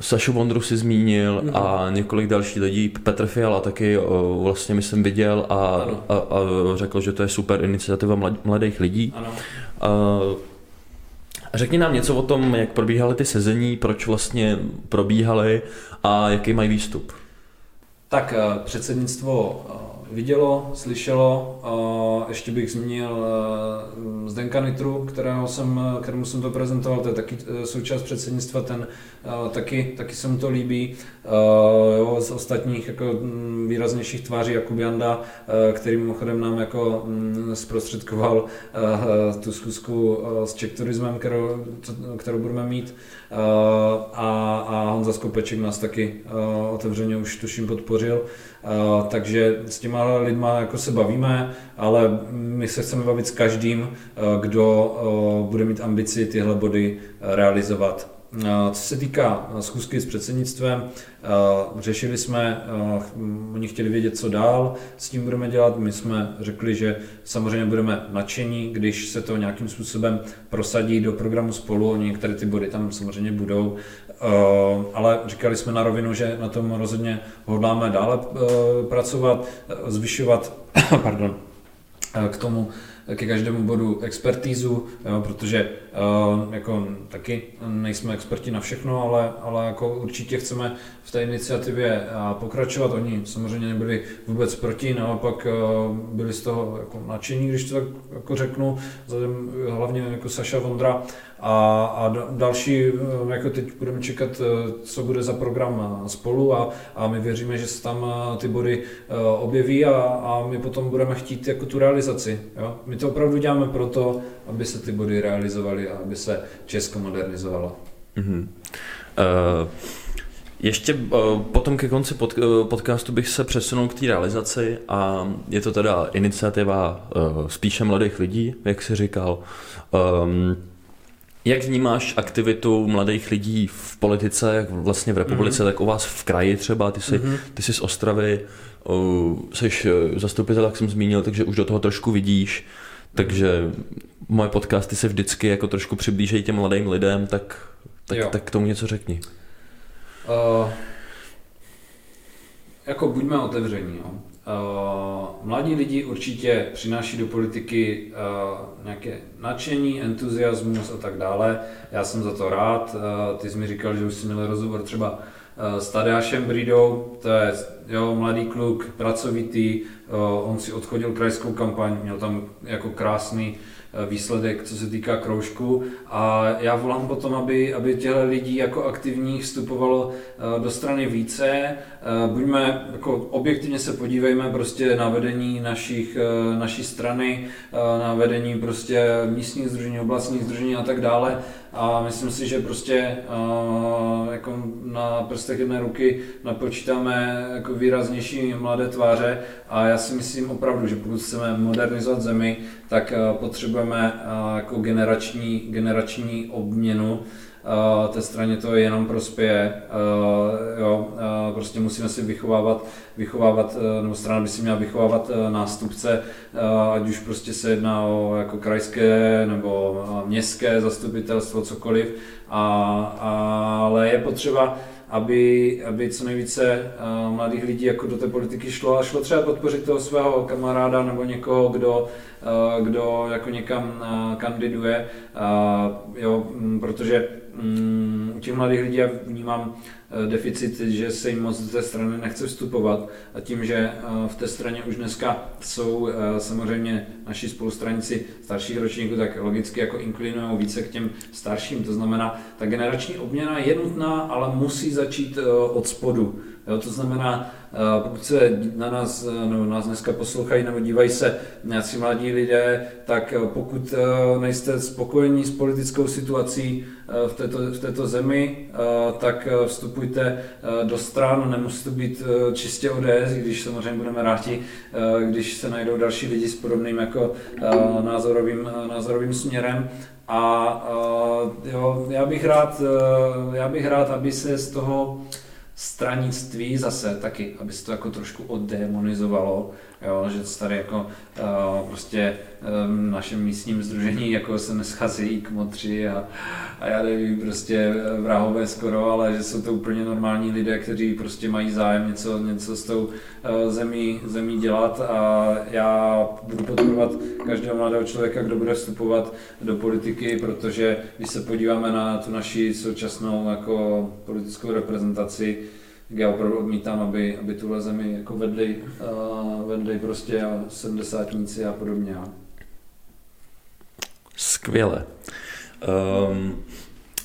Sašu Vondru si zmínil mm-hmm. a několik dalších lidí, Petr Fiala taky uh, vlastně mi jsem viděl a, a, a řekl, že to je super iniciativa mladých lidí. Ano. Uh, řekni nám něco o tom, jak probíhaly ty sezení, proč vlastně probíhaly a jaký mají výstup. Tak předsednictvo vidělo, slyšelo. Ještě bych zmínil eh, Zdenka Nitru, kterého jsem, kterému jsem to prezentoval, to je taky eh, součást předsednictva, ten eh, taky, taky se mu to líbí. Jo, z ostatních jako mm, výraznějších tváří Jakub Janda, který mimochodem nám jako mm, zprostředkoval tu schůzku s Czech Turismem, kterou, kterou budeme mít. A, a Honza Skopeček nás taky otevřeně už tuším podpořil. Takže s těma lidma jako se bavíme, ale my se chceme bavit s každým, kdo bude mít ambici tyhle body realizovat. Co se týká schůzky s předsednictvem, řešili jsme, oni chtěli vědět, co dál s tím budeme dělat. My jsme řekli, že samozřejmě budeme nadšení, když se to nějakým způsobem prosadí do programu spolu. Některé ty body tam samozřejmě budou, ale říkali jsme na rovinu, že na tom rozhodně hodláme dále pracovat, zvyšovat pardon, k tomu ke každému bodu expertízu, jo, protože uh, jako taky nejsme experti na všechno, ale, ale jako určitě chceme v té iniciativě pokračovat. Oni samozřejmě nebyli vůbec proti, naopak uh, byli z toho jako nadšení, když to tak jako řeknu, vzhledem hlavně jako Saša Vondra, a, a další, eh, jako teď budeme čekat, eh, co bude za program eh, spolu a, a my věříme, že se tam ty body objeví a, a my potom budeme chtít jako tu realizaci. Jo? My to opravdu děláme proto, aby se ty body realizovaly a aby se Česko modernizovalo. Mm-hmm. Uh... Ještě potom ke konci pod, podcastu bych se přesunul k té realizaci a je to teda iniciativa spíše mladých lidí, jak jsi říkal. Um, jak vnímáš aktivitu mladých lidí v politice, jak vlastně v republice, mm-hmm. tak u vás v kraji třeba, ty jsi, mm-hmm. ty jsi z Ostravy, jsi eh, zastupitel, jak jsem zmínil, takže už do toho trošku vidíš. Takže moje podcasty se vždycky jako trošku přiblížejí těm mladým lidem, tak, tak, tak k tomu něco řekni. Uh, jako buďme otevření. Jo. Uh, mladí lidi určitě přináší do politiky uh, nějaké nadšení, entuziasmus a tak dále. Já jsem za to rád. Uh, ty jsi mi říkal, že už jsi měl rozhovor třeba s Tadeášem Bridou, to je jo, mladý kluk, pracovitý, on si odchodil krajskou kampaň, měl tam jako krásný Eh, výsledek, co se týká kroužku. A já volám potom, aby, aby těchto lidí jako aktivních vstupovalo eh, do strany více. Eh, buďme, jako objektivně se podívejme prostě na vedení našich, naší strany, na vedení prostě místních združení, oblastních združení a tak dále a myslím si, že prostě uh, jako na prstech jedné ruky napočítáme jako výraznější mladé tváře. A já si myslím opravdu, že pokud chceme modernizovat zemi, tak uh, potřebujeme uh, jako generační, generační obměnu uh, té straně to jenom prospěje. Uh, jo, uh, prostě musíme si vychovávat, vychovávat nebo strana by si měla vychovávat nástupce, ať už prostě se jedná o jako krajské nebo městské zastupitelstvo, cokoliv, a, ale je potřeba aby, aby co nejvíce uh, mladých lidí jako do té politiky šlo a šlo třeba podpořit toho svého kamaráda nebo někoho, kdo, uh, kdo jako někam uh, kandiduje, jo, protože Mm, u těch mladých lidí já vnímám eh, deficit, že se jim moc té strany nechce vstupovat a tím, že eh, v té straně už dneska jsou eh, samozřejmě naši spolustranici starších ročníků, tak logicky jako inklinují více k těm starším. To znamená, ta generační obměna je nutná, ale musí začít od spodu. Jo, to znamená, pokud se na nás, nebo nás dneska poslouchají nebo dívají se nějací mladí lidé, tak pokud nejste spokojení s politickou situací v této, v této zemi, tak vstupujte do stran, nemusí to být čistě ODS, když samozřejmě budeme rádi, když se najdou další lidi s podobným jako názorovým, názorovým směrem. A jo, já bych rád, já bych rád, aby se z toho stranictví zase taky, aby se to jako trošku oddemonizovalo, jo, že tady jako uh, prostě um, našem místním združení jako se nescházejí kmotři a, a já nevím, prostě vrahové skoro, ale že jsou to úplně normální lidé, kteří prostě mají zájem něco, něco s tou uh, zemí, zemí dělat. A já budu podporovat každého mladého člověka, kdo bude vstupovat do politiky, protože když se podíváme na tu naši současnou jako politickou reprezentaci, já opravdu odmítám, aby, aby tuhle zemi jako vedli, uh, vedli prostě sedmdesátníci a podobně. Skvěle. Um,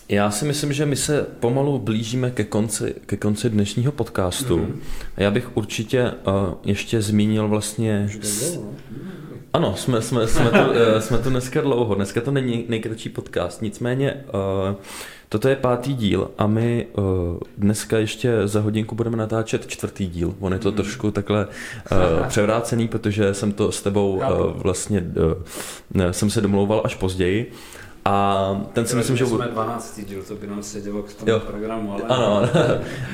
já si myslím, že my se pomalu blížíme ke konci, ke konci dnešního podcastu. Mm-hmm. Já bych určitě uh, ještě zmínil vlastně... Ano, jsme, jsme, jsme, tu, uh, jsme tu dneska dlouho. Dneska to není nejkratší podcast, nicméně uh, Toto je pátý díl a my uh, dneska ještě za hodinku budeme natáčet čtvrtý díl. On je to mm. trošku takhle uh, převrácený, protože jsem to s tebou uh, vlastně uh, jsem se domlouval až později. A ten si myslím, že... Jsme 12. díl, to by nám sedělo k tomu jo. programu, ale... Ano,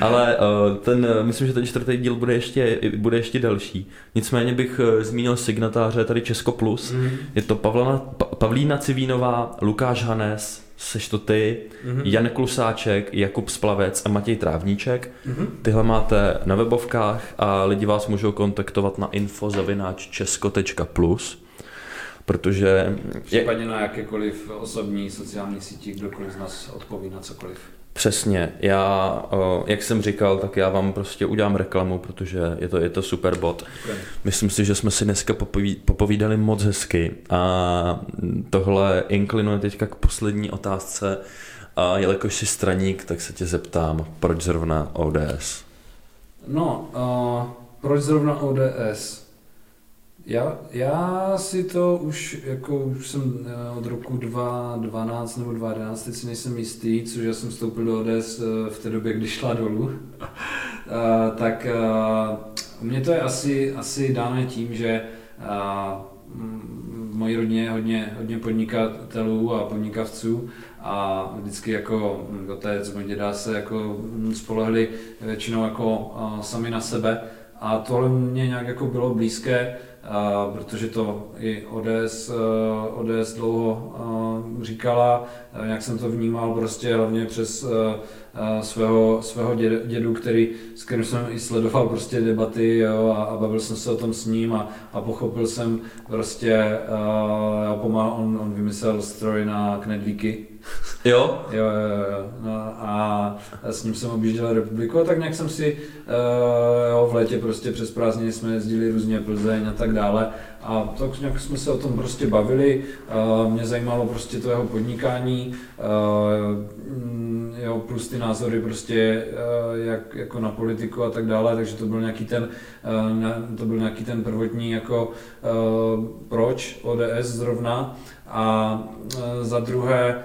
ale ten, myslím, že ten čtvrtý díl bude ještě, bude ještě delší. Nicméně bych zmínil signatáře tady Česko Plus. Mm. Je to Pavlana, Pavlína Civínová, Lukáš Hanes, seš to ty, mm-hmm. Jan Klusáček, Jakub Splavec a Matěj Trávníček. Mm-hmm. Tyhle máte na webovkách a lidi vás můžou kontaktovat na info.česko.plus protože... Případně na jakékoliv osobní sociální síti, kdokoliv z nás odpoví na cokoliv. Přesně. Já, jak jsem říkal, tak já vám prostě udělám reklamu, protože je to, je to super bod. Okay. Myslím si, že jsme si dneska popovídali moc hezky a tohle inklinuje teďka k poslední otázce. A jelikož jsi straník, tak se tě zeptám, proč zrovna ODS? No, uh, proč zrovna ODS? Já, já si to už, jako už jsem eh, od roku 2012 nebo 2011, teď si nejsem jistý, což já jsem vstoupil do ODS eh, v té době, kdy šla dolů, tak u mě to je asi, asi dáno tím, že v mojí rodině je hodně, hodně podnikatelů a podnikavců a vždycky jako otec, můj děda se jako spolehli většinou jako sami na sebe. A tohle mě nějak jako bylo blízké protože to i ODS, ODS dlouho říkala, jak jsem to vnímal prostě hlavně přes svého, svého dědu, který, s kterým jsem i sledoval prostě debaty jo, a, a bavil jsem se o tom s ním a, a pochopil jsem prostě, uh, pomáhal, on, on vymyslel stroj na knedlíky. Jo? jo, jo, jo. No, a s ním jsem objížděl republiku a tak nějak jsem si uh, jo, v létě prostě přes prázdniny jsme jezdili různě Plzeň a tak dále a tak nějak jsme se o tom prostě bavili, mě zajímalo prostě to jeho podnikání, uh, jo, plus ty názory prostě jak, jako na politiku a tak dále, takže to byl nějaký ten, to byl nějaký ten prvotní jako proč ODS zrovna a za druhé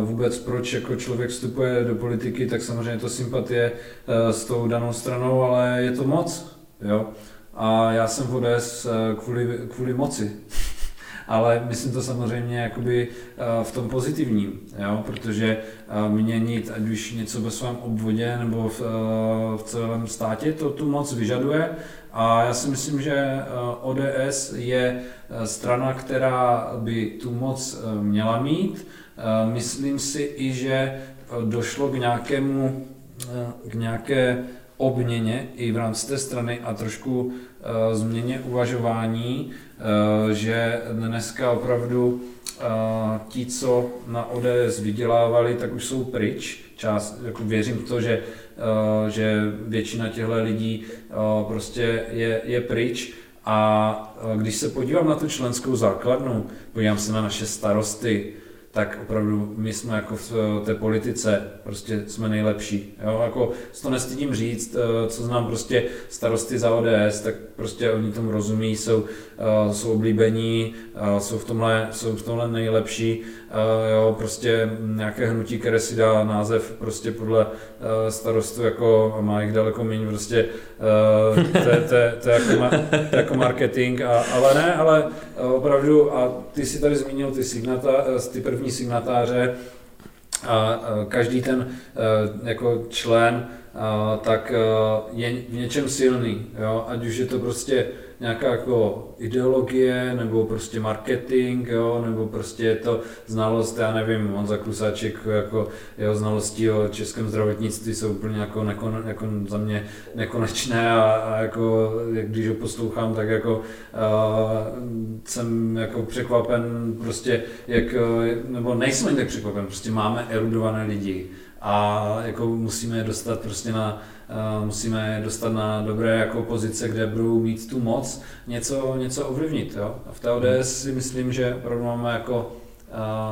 vůbec proč jako člověk vstupuje do politiky, tak samozřejmě to sympatie s tou danou stranou, ale je to moc. Jo? A já jsem v ODS eh, kvůli, kvůli moci. Ale myslím to samozřejmě jakoby eh, v tom pozitivním, jo? protože eh, měnit ať už něco ve svém obvodě nebo v, v celém státě, to tu moc vyžaduje. A já si myslím, že ODS je strana, která by tu moc měla mít. Myslím si i, že došlo k nějakému k nějaké obměně i v rámci té strany a trošku změně uvažování, uh, že dneska opravdu uh, ti, co na ODS vydělávali, tak už jsou pryč. Část, jako věřím v to, že, že většina těchto lidí prostě je, je pryč. A když se podívám na tu členskou základnu, podívám se na naše starosty, tak opravdu my jsme jako v eh, té politice prostě jsme nejlepší. Jo? Jako to nestydím říct, eh, co znám prostě starosty za ODS, tak prostě oni tomu rozumí, jsou, eh, jsou oblíbení, jsou v tomhle, jsou v tomhle nejlepší. Jo? Prostě nějaké hnutí, které si dá název prostě podle starostu, jako má jich daleko méně, prostě to, je jako, jako marketing, a, ale ne, ale opravdu, a ty si tady zmínil ty signata, ty první první signatáře a každý ten e, jako člen tak e, je v něčem silný, jo? ať už je to prostě nějaká jako ideologie, nebo prostě marketing, jo, nebo prostě je to znalost, já nevím, Honza Klusáček, jako jeho znalosti o českém zdravotnictví jsou úplně jako, nekon, jako za mě nekonečné a, a jako, když ho poslouchám, tak jako uh, jsem jako překvapen prostě, jak, nebo nejsme tak překvapen, prostě máme erudované lidi a jako musíme je dostat prostě na musíme dostat na dobré jako pozice, kde budou mít tu moc něco, něco ovlivnit. Jo? A v té ODS si myslím, že opravdu máme jako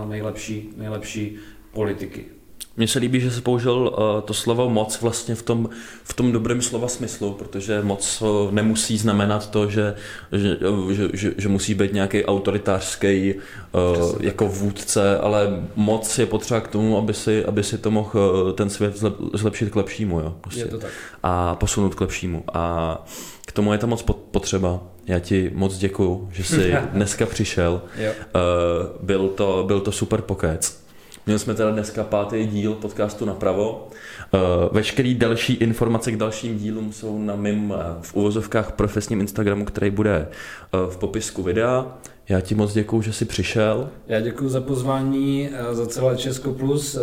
nejlepší, nejlepší politiky. Mně se líbí, že jsi použil uh, to slovo moc vlastně v tom, v tom dobrém slova smyslu, protože moc uh, nemusí znamenat to, že, že, že, že, že musí být nějaký autoritářský uh, jako vůdce, ale moc je potřeba k tomu, aby si, aby si to mohl ten svět zlepšit k lepšímu. Jo, prostě. Je to tak. A posunout k lepšímu. A k tomu je ta moc potřeba. Já ti moc děkuju, že jsi dneska přišel. Jo. Uh, byl, to, byl to super pokec. Měli jsme teda dneska pátý díl podcastu Napravo. Eh, veškerý další informace k dalším dílům jsou na mým eh, v uvozovkách profesním Instagramu, který bude eh, v popisku videa. Já ti moc děkuju, že jsi přišel. Já děkuji za pozvání, za celé Česko Plus,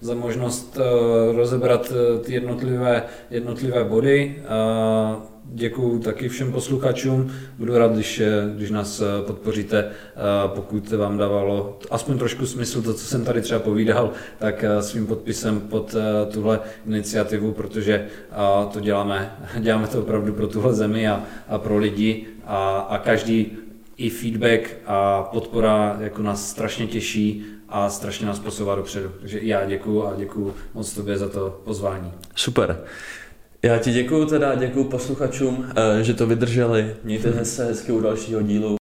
za možnost rozebrat ty jednotlivé, jednotlivé body. Děkuji taky všem posluchačům. Budu rád, když, když nás podpoříte, pokud vám dávalo aspoň trošku smysl to, co jsem tady třeba povídal, tak svým podpisem pod tuhle iniciativu, protože to děláme, děláme to opravdu pro tuhle zemi a, a pro lidi a, a každý i feedback a podpora jako nás strašně těší a strašně nás posouvá dopředu. Takže já děkuji a děkuji moc tobě za to pozvání. Super. Já ti děkuji teda, děkuji posluchačům, eh, že to vydrželi. Mějte se hezky u dalšího dílu.